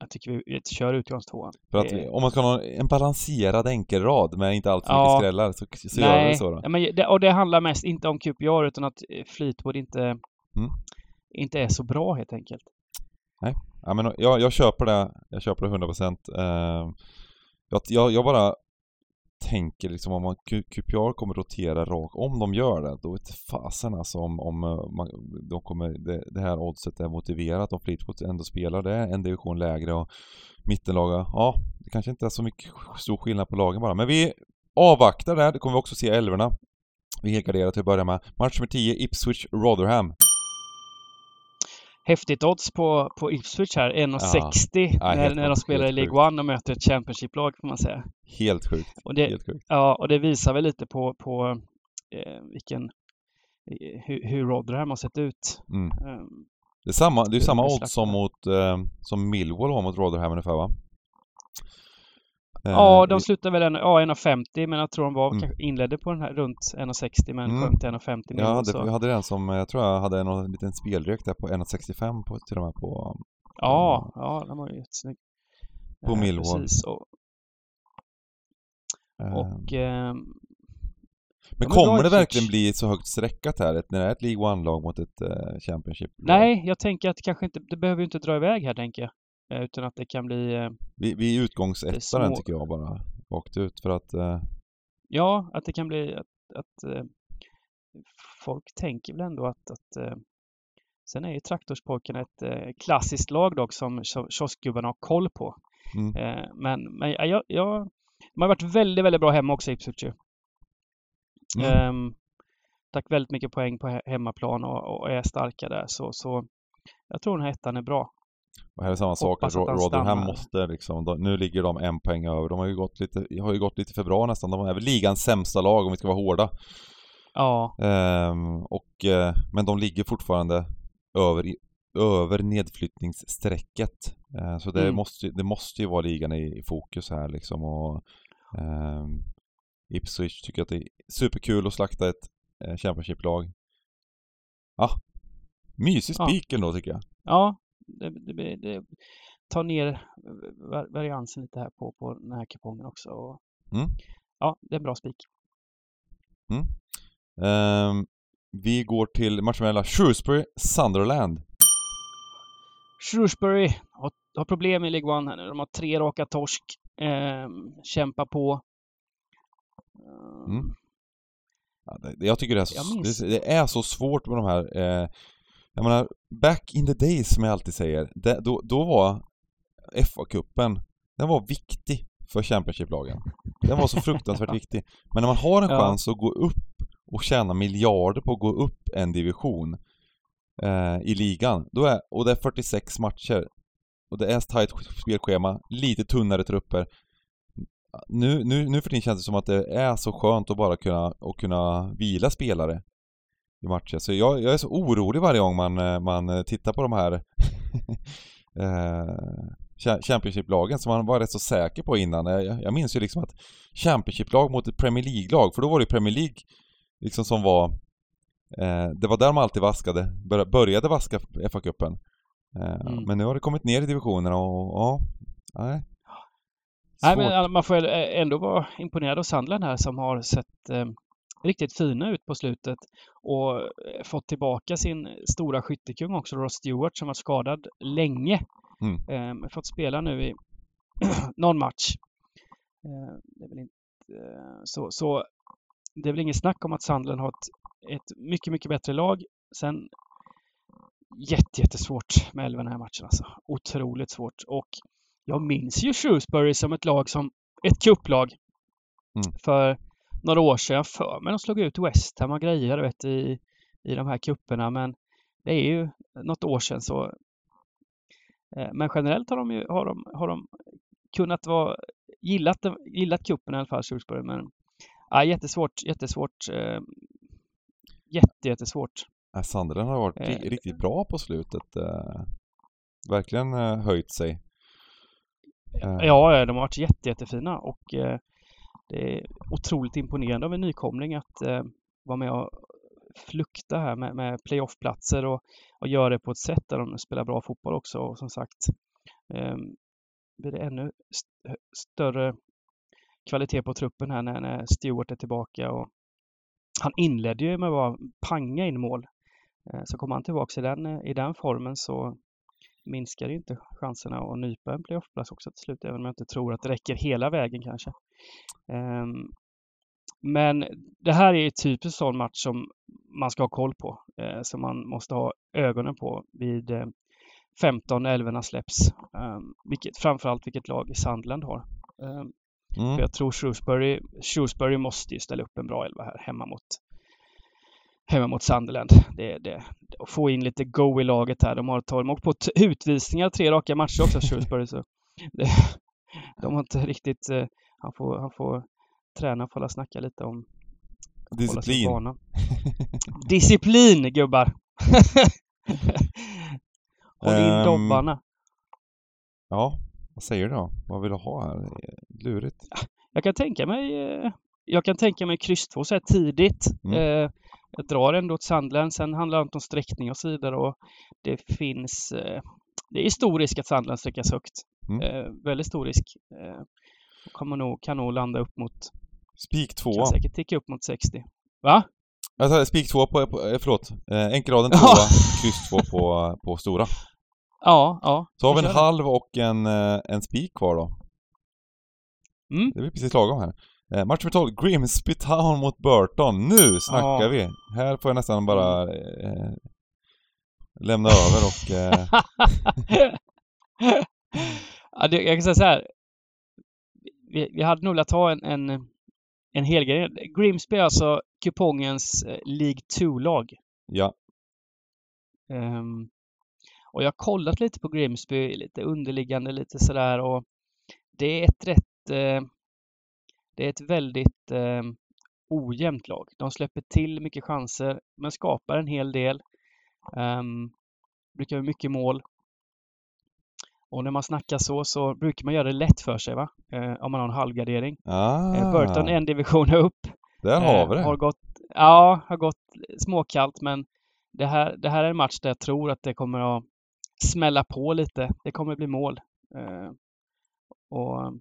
Jag tycker vi, vi kör utgångstvåan. För att det... om man ska ha en balanserad enkelrad med inte allt för ja. mycket skrällar så, så gör vi så då. Ja, men det, och det handlar mest inte om QPR utan att eh, Fleetwood inte, mm. inte är så bra helt enkelt. Nej, ja, men jag, jag köper det. Jag köper det 100%. Uh, jag, jag, jag bara tänker liksom om man, QPR kommer rotera rakt, om de gör det, då vet fasen alltså om, om eh, man, de kommer, det, det, här oddset är motiverat om Fleetwood ändå spelar det en division lägre och mittenlaga, ja, det kanske inte är så mycket stor skillnad på lagen bara, men vi avvaktar där, det kommer vi också se i älvorna. Vi helgarderar till att börja med. Match nummer 10, Ipswich Rotherham häftigt odds på, på Ipswich här, 1,60 ja. när, när de spelar i League One och möter ett Championship-lag får man säga. Helt sjukt. Och det, helt sjukt. Ja, och det visar väl lite på, på eh, vilken, eh, hur, hur Rotherham har sett ut. Mm. Um, det är samma, det är samma odds som mot, eh, som Millwall har mot Rotherham ungefär va? Ja, de slutade väl en, ja, 1,50 men jag tror de var, mm. inledde på den här runt 1,60 men mm. sjönk till 1,50 Jag hade, jag hade den som, jag tror jag hade en liten spelrek där på 1,65 på, till och med på... Ja, på, ja den var ju jättesnygg. På ja, Millwall. Precis, och, och eh, men kommer det verkligen bli så högt streckat här, när det är ett League One-lag mot ett uh, Championship? -lag? Nej, jag tänker att det kanske inte, det behöver ju inte dra iväg här tänker jag. Eh, utan att det kan bli... Eh, vi, vi utgångsettar tycker jag bara, rakt ut för att... Eh... Ja, att det kan bli att, att folk tänker väl ändå att, att Sen är ju Traktorspojkarna ett klassiskt lag dock som kioskgubbarna har koll på. Mm. men men jag, jag, de har varit väldigt, väldigt bra hemma också Ipswich mm. um, Tack väldigt mycket poäng på hemmaplan och, och är starka där så, så jag tror den här ettan är bra. Och här är samma sak, Rotherham måste liksom, de, nu ligger de en poäng över. De har ju gått lite, har ju gått lite för bra nästan. De är väl ligans sämsta lag om vi ska vara hårda. Ja. Ehm, och, eh, men de ligger fortfarande över över nedflyttningsstrecket. Eh, så det, Mm. måste, det måste ju vara ligan i, i fokus här liksom och ehm, Ipswich tycker att det är superkul att slakta ett eh, Championship-lag. Ja, mysig Ja. spik ändå tycker jag. Ja, det, det, det tar ner va- variansen lite här på, på den här kupongen också. Och, Mm. Ja, det är en bra spik. Ehm, vi går till matchen mellan Shrewsbury Sunderland. Shrewsbury har, har problem i League One här nu. De har tre raka torsk. Ehm, kämpar på. Ehm, Mm. Ja, det, jag tycker det är, så, Jag det, det är så svårt med de här eh, Jag menar, back in the days som jag alltid säger, det, då, då var FA-cupen, den var viktig för Championship-lagen. Den var så fruktansvärt <laughs> viktig. Men när man har en Ja. chans att gå upp och tjäna miljarder på att gå upp en division eh, i ligan, då är, och det är 46 matcher och det är tajt spelschema, lite tunnare trupper. Nu, nu, nu för tiden känns det som att det är så skönt att bara kunna, att kunna vila spelare i matcher. Så jag, jag är så orolig varje gång man, eh, man eh, tittar på de här <laughs> eh, Cha- Championship-lagen som man var rätt så säker på innan. Jag, jag minns ju liksom att Championship-lag mot ett Premier League-lag, för då var det Premier League liksom som var eh, Det var där man alltid vaskade, bör, började vaska FA-cupen. Eh, Mm. Men nu har det kommit ner i divisionerna och ja, nej. Nej, Svårt. men alla- man får ändå vara imponerad av Sandland här som har sett eh, riktigt fina ut på slutet och eh, fått tillbaka sin stora skyttekung också, Ross Stewart, som var skadad länge. Mm. Eh, fått spela nu i <clears throat> någon match. Eh, det är väl inte, eh, så, så det är väl inget snack om att Sandland har ett, ett mycket, mycket bättre lag. Sen jätte, jättesvårt med elva den här matchen alltså. Otroligt svårt. Och jag minns ju Shrewsbury som ett lag som ett kupplag Mm. för några år sedan för mig de slog ut West Ham och grejer vet, i, i de här kupperna men det är ju något år sedan så eh, men generellt har de ju har de, har de kunnat vara gillat, gillat kuppen i alla fall Shrewsbury men ja, jättesvårt, jättesvårt eh, jätte, jättesvårt. Ja, har varit ri- Eh. riktigt bra på slutet. Eh, verkligen eh, höjt sig. Ja, ja, de har varit jätte, jättefina och eh, det är otroligt imponerande av en nykomling att eh, vara med och flukta här med, med playoffplatser och, och göra det på ett sätt där de spelar bra fotboll också. Och som sagt, eh, blir det ännu st- större kvalitet på truppen här när, när Stewart är tillbaka. Och han inledde ju med att bara panga in mål. Eh, så kommer han tillbaka i den, eh, i den formen så minskar ju inte chanserna att nypa en playoffplats också till slut, även om jag inte tror att det räcker hela vägen kanske. Ehm, men det här är typ en sån match som man ska ha koll på, eh, som man måste ha ögonen på vid eh, 15 älvorna släpps. Um, vilket, framförallt vilket lag Sandland har. Ehm, mm. för jag tror Shrewsbury, Shrewsbury måste ju ställa upp en bra elva här hemma mot hemma mot Sunderland. Det, det, och få in lite go i laget här. De har, de har åkt på utvisningar tre raka matcher också, Shrewsbury. Så det, de har inte riktigt... eh, Han får, han får träna att snacka lite om Disciplin. <laughs> Disciplin, gubbar! <laughs> Håll in Ehm, dobbarna. Ja, vad säger du då? Vad vill du ha här? Lurigt. Jag kan tänka mig eh, Jag kan tänka mig kryss 2 så här tidigt. Mm. Eh, jag drar ändå åt Sandland. Sen handlar det om sträckning och så vidare. Och det finns eh, Det är stor risk att Sandland sträckas högt. Mm. Eh, väldigt stor risk. Eh, kommer nog, kan nog landa upp mot Spik tvåa. Kan säkert ticka upp mot 60. Va? Alltså spik tvåa på, på förlåt. Eh, enkelraden Ja. tvåa, <laughs> kryss två på, på stora. Ja, ja. Så har vi en halv och en, en spik kvar då. Mm. Det blir precis lagom här. Eh, match nummer 12, Grimsby Town mot Burton. Nu snackar Ja. vi! Här får jag nästan bara eh, lämna över och... Eh, <laughs> ja, det, jag kan säga så här. Vi, vi hade nog velat ha en, en, en helgrej. Grimsby är alltså kupongens eh, League 2-lag. ja, Ehm, och jag har kollat lite på Grimsby, lite underliggande, lite sådär och det är ett rätt... Eh, det är ett väldigt eh, ojämnt lag. De släpper till mycket chanser men skapar en hel del. Ehm, brukar vara mycket mål. Och när man snackar så, så brukar man göra det lätt för sig, va? Eh, om man har en halvgardering. Ah, Eh, Burton är en division <laughs> upp. där har vi Eh, det. Har gått, ja, har gått småkallt, men det här, det här är en match där jag tror att det kommer att smälla på lite. Det kommer att bli mål. Eh, och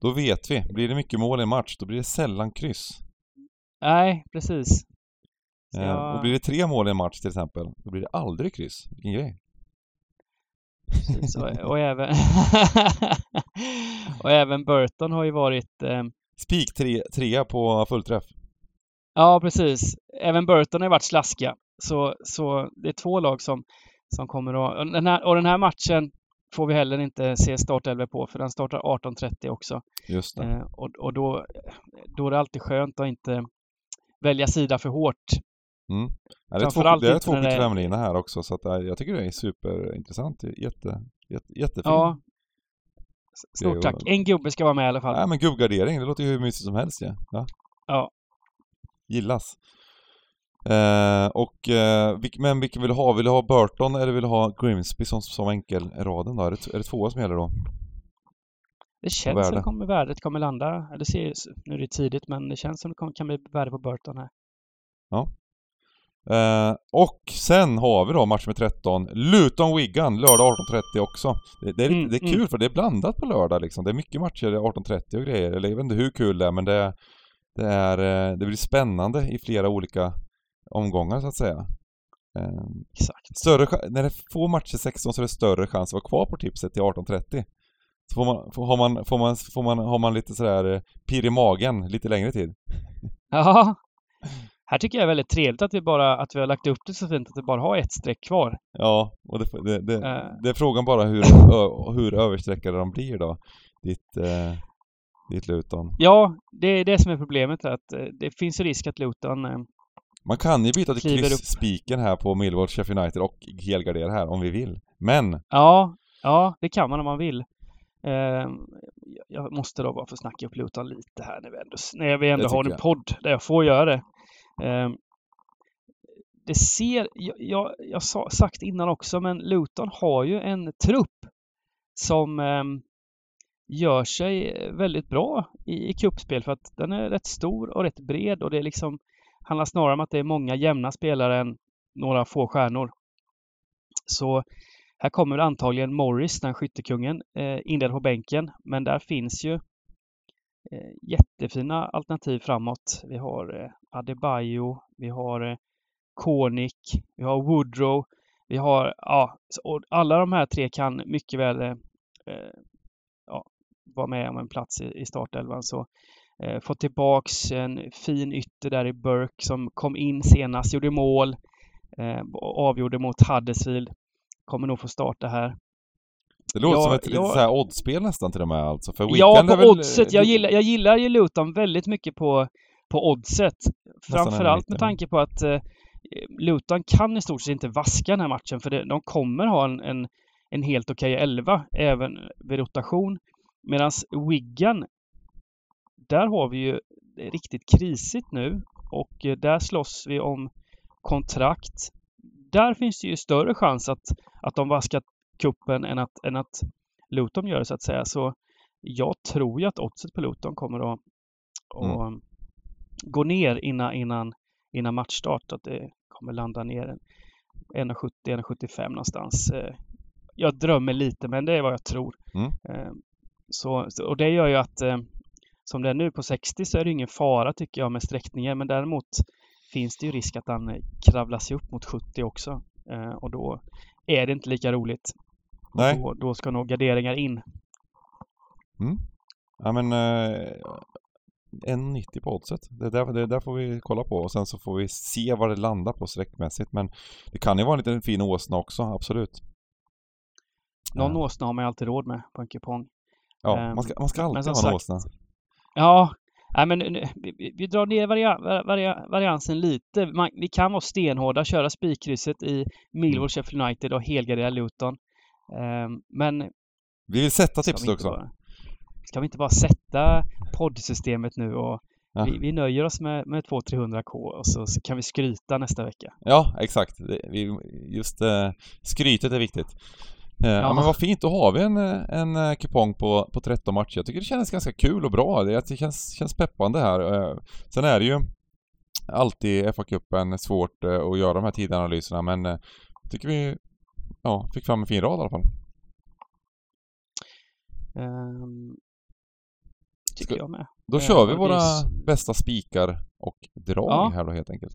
Då vet vi. Blir det mycket mål i en match, då blir det sällan kryss. nej, precis. Så Eh, jag- Och blir det tre mål i en match till exempel, då blir det aldrig kryss. Vilken grej. Precis, och, och även <laughs> och även Burton har ju varit eh, Spik tre, trea på fullträff. Ja, precis. Även Burton har ju varit slaskiga. Så, så det är två lag som, som kommer att... Och den, här, och den här matchen får vi heller inte se startelvor på, för den startar 18.30 också. Just. Eh, och och då, då är det alltid skönt att inte välja sida för hårt. Mm. Ja, det är två, det är två bekvämlina här också, så att, eh, jag tycker det är superintressant. Jätte, jätte, jättefin. Ja. Stort tack. En gubbe ska vara med i alla fall. Nej men gubbgardering, det låter ju hur mysigt som helst ja. ja. Ja. Gillas. Eh, och, eh, vilk, men vilken vill du ha? Vill du ha Burton eller vill du ha Grimsby som, som enkelraden då? Är det, är det tvåa som gäller då? Det känns som det kommer, värdet kommer landa. Det ser, nu är det tidigt, men det känns som det kommer, kan bli värde på Burton här. Eh, och sen har vi då match med 13, Luton-Wigan, lördag 18.30 också. Det, det, är, Mm, det är mm. kul för det är blandat på lördag liksom. Det är mycket matcher 18.30 och grejer. Eller jag vet inte hur kul det är men det, det, är, eh, det blir spännande i flera olika omgångar så att säga. Eh, Exakt. större, när det är få matcher 16 så är det större chans att vara kvar på tipset till 18.30. Så får man, får, har, man, får, man, får man, har man lite sådär eh, pirr i magen lite längre tid. <laughs> Ja. Här tycker jag är väldigt trevligt att vi bara att vi har lagt upp det så fint att vi bara har ett streck kvar. Ja, och det, det, det, Eh. det är frågan bara hur, ö, hur överstreckade de blir då. Ditt, eh, ditt Luton. Ja, det är det som är problemet. Att eh, det finns ju risk att Luton... Man kan ju byta till kryss-spiken här på Millwall, Sheffield United och helgardera här om vi vill. Men, Ja, ja, det kan man om man vill. Eh, jag måste då bara få snacka upp Luton lite här när vi ändå, när vi ändå har en jag. podd där jag får göra det. Eh, det ser, jag, jag, jag sa sagt innan också, men Luton har ju en trupp som eh, gör sig väldigt bra i, i cupspel för att den är rätt stor och rätt bred och det är liksom handlar snarare om att det är många jämna spelare än några få stjärnor. Så här kommer antagligen Morris, den skyttekungen, eh, inledd på bänken. Men där finns ju eh, jättefina alternativ framåt. Vi har eh, Adebayo, vi har eh, Konik, vi har Woodrow, vi har, ja, och alla de här tre kan mycket väl eh, eh, ja, vara med om en plats i, i startelvan. Så eh, få tillbaks en fin ytter där i Burke som kom in senast, gjorde mål, eh, och avgjorde mot Huddersfield. Kommer nog få starta här. det låter Ja, som ett ja. lite oddspel nästan till och med alltså. För Ja, på väl- oddset. Jag gillar, jag gillar ju Luton väldigt mycket på, på oddset. Framförallt med tanke på att eh, Luton kan i stort sett inte vaska den här matchen för det, de kommer ha en, en, en helt okej elva även vid rotation. Medan Wigan, där har vi ju riktigt krisigt nu och eh, där slåss vi om kontrakt. Där finns det ju större chans att, att de vaskar kuppen än att, än att Luton gör det så att säga. Så jag tror ju att oddset på Luton kommer att, att gå ner innan, innan, innan matchstart. Att det kommer landa ner en 1,70-1,75 någonstans. Eh, Jag drömmer lite, men det är vad jag tror. Mm. Eh, Så, och det gör ju att som det är nu på 60 så är det ingen fara tycker jag med sträckningen. Men däremot finns det ju risk att han eh, kravlar sig upp mot 70 också. Eh, Och då är det inte lika roligt. Och Nej. Då, då ska nog garderingar in. Ja men, eh, 1,90 på oddset. Det där, det där får vi kolla på och sen så får vi se vad det landar på sträckmässigt. Men det kan ju vara en liten fin åsna också, absolut. Någon Ja. åsna har man ju alltid råd med på en kupong. Ja, Ehm, man ska, man ska alltid ha en sagt, åsna. Ja, nej men nu- vi, vi- vi drar ner varia, varia, variansen lite. Man, vi kan vara stenhårda, köra spikkrysset i Millwall, Mm. Sheffield United och helgardera Luton. Ehm, men Vi vill sätta tipset vi, också. bara, ska vi inte bara sätta poddsystemet nu och Ja. Vi, vi nöjer oss med, med 200-300k och så, så kan vi skryta nästa vecka. Ja, exakt. Det, vi, just eh, skrytet är viktigt. Eh, ja. Men vad fint, då har vi en, eh, en eh, kupong på, på 13 matcher. Jag tycker det känns ganska kul och bra. Det, känns, känns peppande här. Sen är det ju alltid FA-cupen svårt att göra de här tidanalyserna men eh, tycker vi ja, fick fram en fin rad i alla fall. Ehm, tycker Ska- jag med. Då Eh, kör vi våra bästa spikar och drag Ja. här då helt enkelt.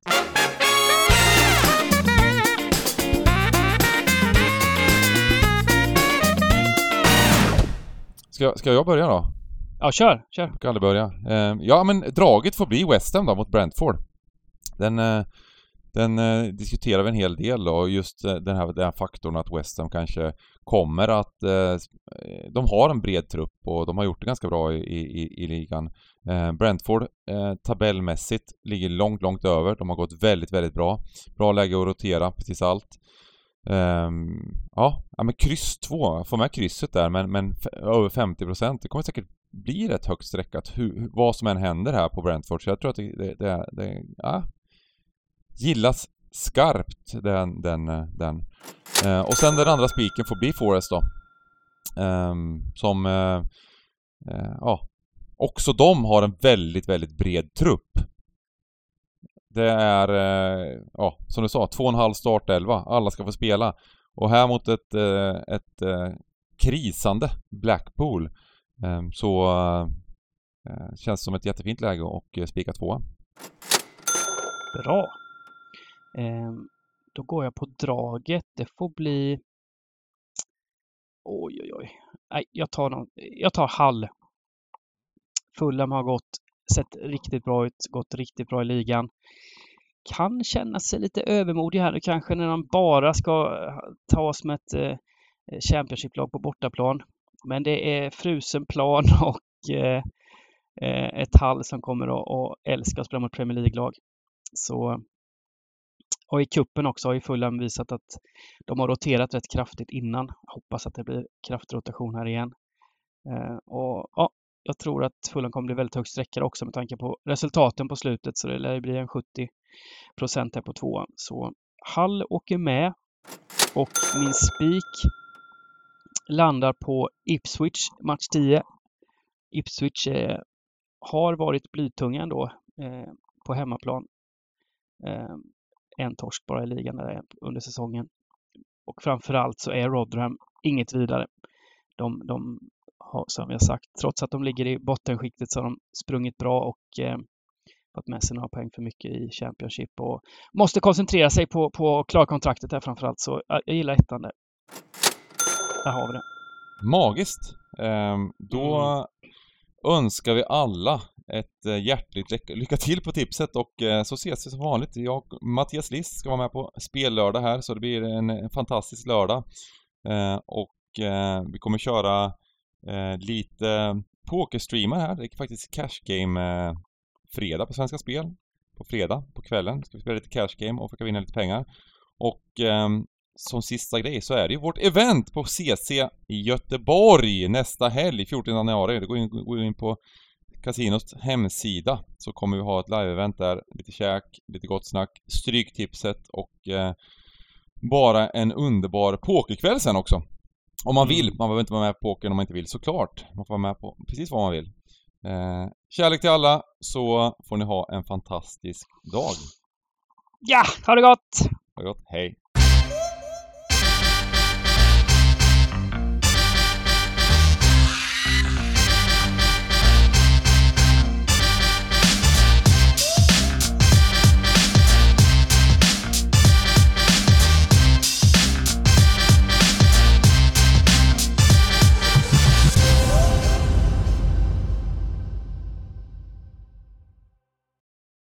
Ska, ska jag börja då? Ja, kör, kör. Jag kan aldrig börja. Eh, ja, men draget får bli West Ham då mot Brentford. Den, eh, den eh, diskuterar vi en hel del då, och just den, här, den här faktorn att West Ham kanske kommer att... De har en bred trupp och de har gjort det ganska bra i, i, i ligan. Brentford tabellmässigt ligger långt, långt över. De har gått väldigt, väldigt bra. Bra läge att rotera precis allt. Um, ja, ja, men kryss 2, får med krysset där men, men över 50 procent. Det kommer säkert bli rätt högt streckat hur, vad som än händer här på Brentford. Så jag tror att det, det, det, det ja, gillas skarpt den, den, den. Uh, och sen den andra spiken får bli Forest då. Um, som, eh, uh, ja, också de har en väldigt, väldigt bred trupp. Det är, eh, ja, som du sa, två och en halv startelva. Alla ska få spela. Och här mot ett, eh, ett eh, krisande Blackpool eh, så eh, känns det som ett jättefint läge och eh, spika tvåa. Bra. Eh, då går jag på draget. Det får bli... Oj, oj, oj. Nej, jag tar, någon... jag tar Hall. Fulham har gått, sett riktigt bra ut, gått riktigt bra i ligan. Kan känna sig lite övermodig här nu kanske när de bara ska eh, ta oss med ett eh, Championship-lag på bortaplan. Men det är frusen plan <laughs> och eh, eh, ett Hall som kommer att, att älska att spela mot Premier League-lag. Så och i kuppen också har ju Fulham visat att de har roterat rätt kraftigt innan. Hoppas att det blir kraftrotation här igen. Eh, och ja, jag tror att Fulham kommer bli väldigt högt sträckare också med tanke på resultaten på slutet så det lär bli en 70 procent här på tvåan. Så Hall åker med och min spik landar på Ipswich match 10. Ipswich eh, har varit blytunga ändå eh, på hemmaplan. Eh, en torsk bara i ligan där under säsongen. Och framförallt så är Rotherham inget vidare. De, de som jag sagt, trots att de ligger i bottenskiktet så har de sprungit bra och eh, fått med sig några poäng för mycket i Championship och måste koncentrera sig på, på att klara kontraktet här framförallt. Så jag, gillar ettan där. Där har vi det. Magiskt! Ehm, då önskar vi alla ett eh, hjärtligt lycka- lycka till på tipset och eh, så ses vi som vanligt. Jag och Mattias List ska vara med på spellördag här så det blir en, fantastisk lördag. Eh, och vi kommer köra eh, lite pokerstreamar här. Det är faktiskt cash game eh, fredag på Svenska Spel. På fredag på kvällen ska vi spela lite cash game och försöka vinna lite pengar. Och eh, som sista grej så är det ju vårt event på CC i Göteborg nästa helg, 14 januari. Det går in, går in på Casinos hemsida så kommer vi ha ett live-event där. Lite käk, lite gott snack, stryktipset och eh, bara en underbar pokerkväll sen också. Om man vill. Mm. Man behöver inte vara med på pokern om man inte vill, såklart. Man får vara med på precis vad man vill. Eh, kärlek till alla, så får ni ha en fantastisk dag. Ja, ha det gott! Ha det gott, hej!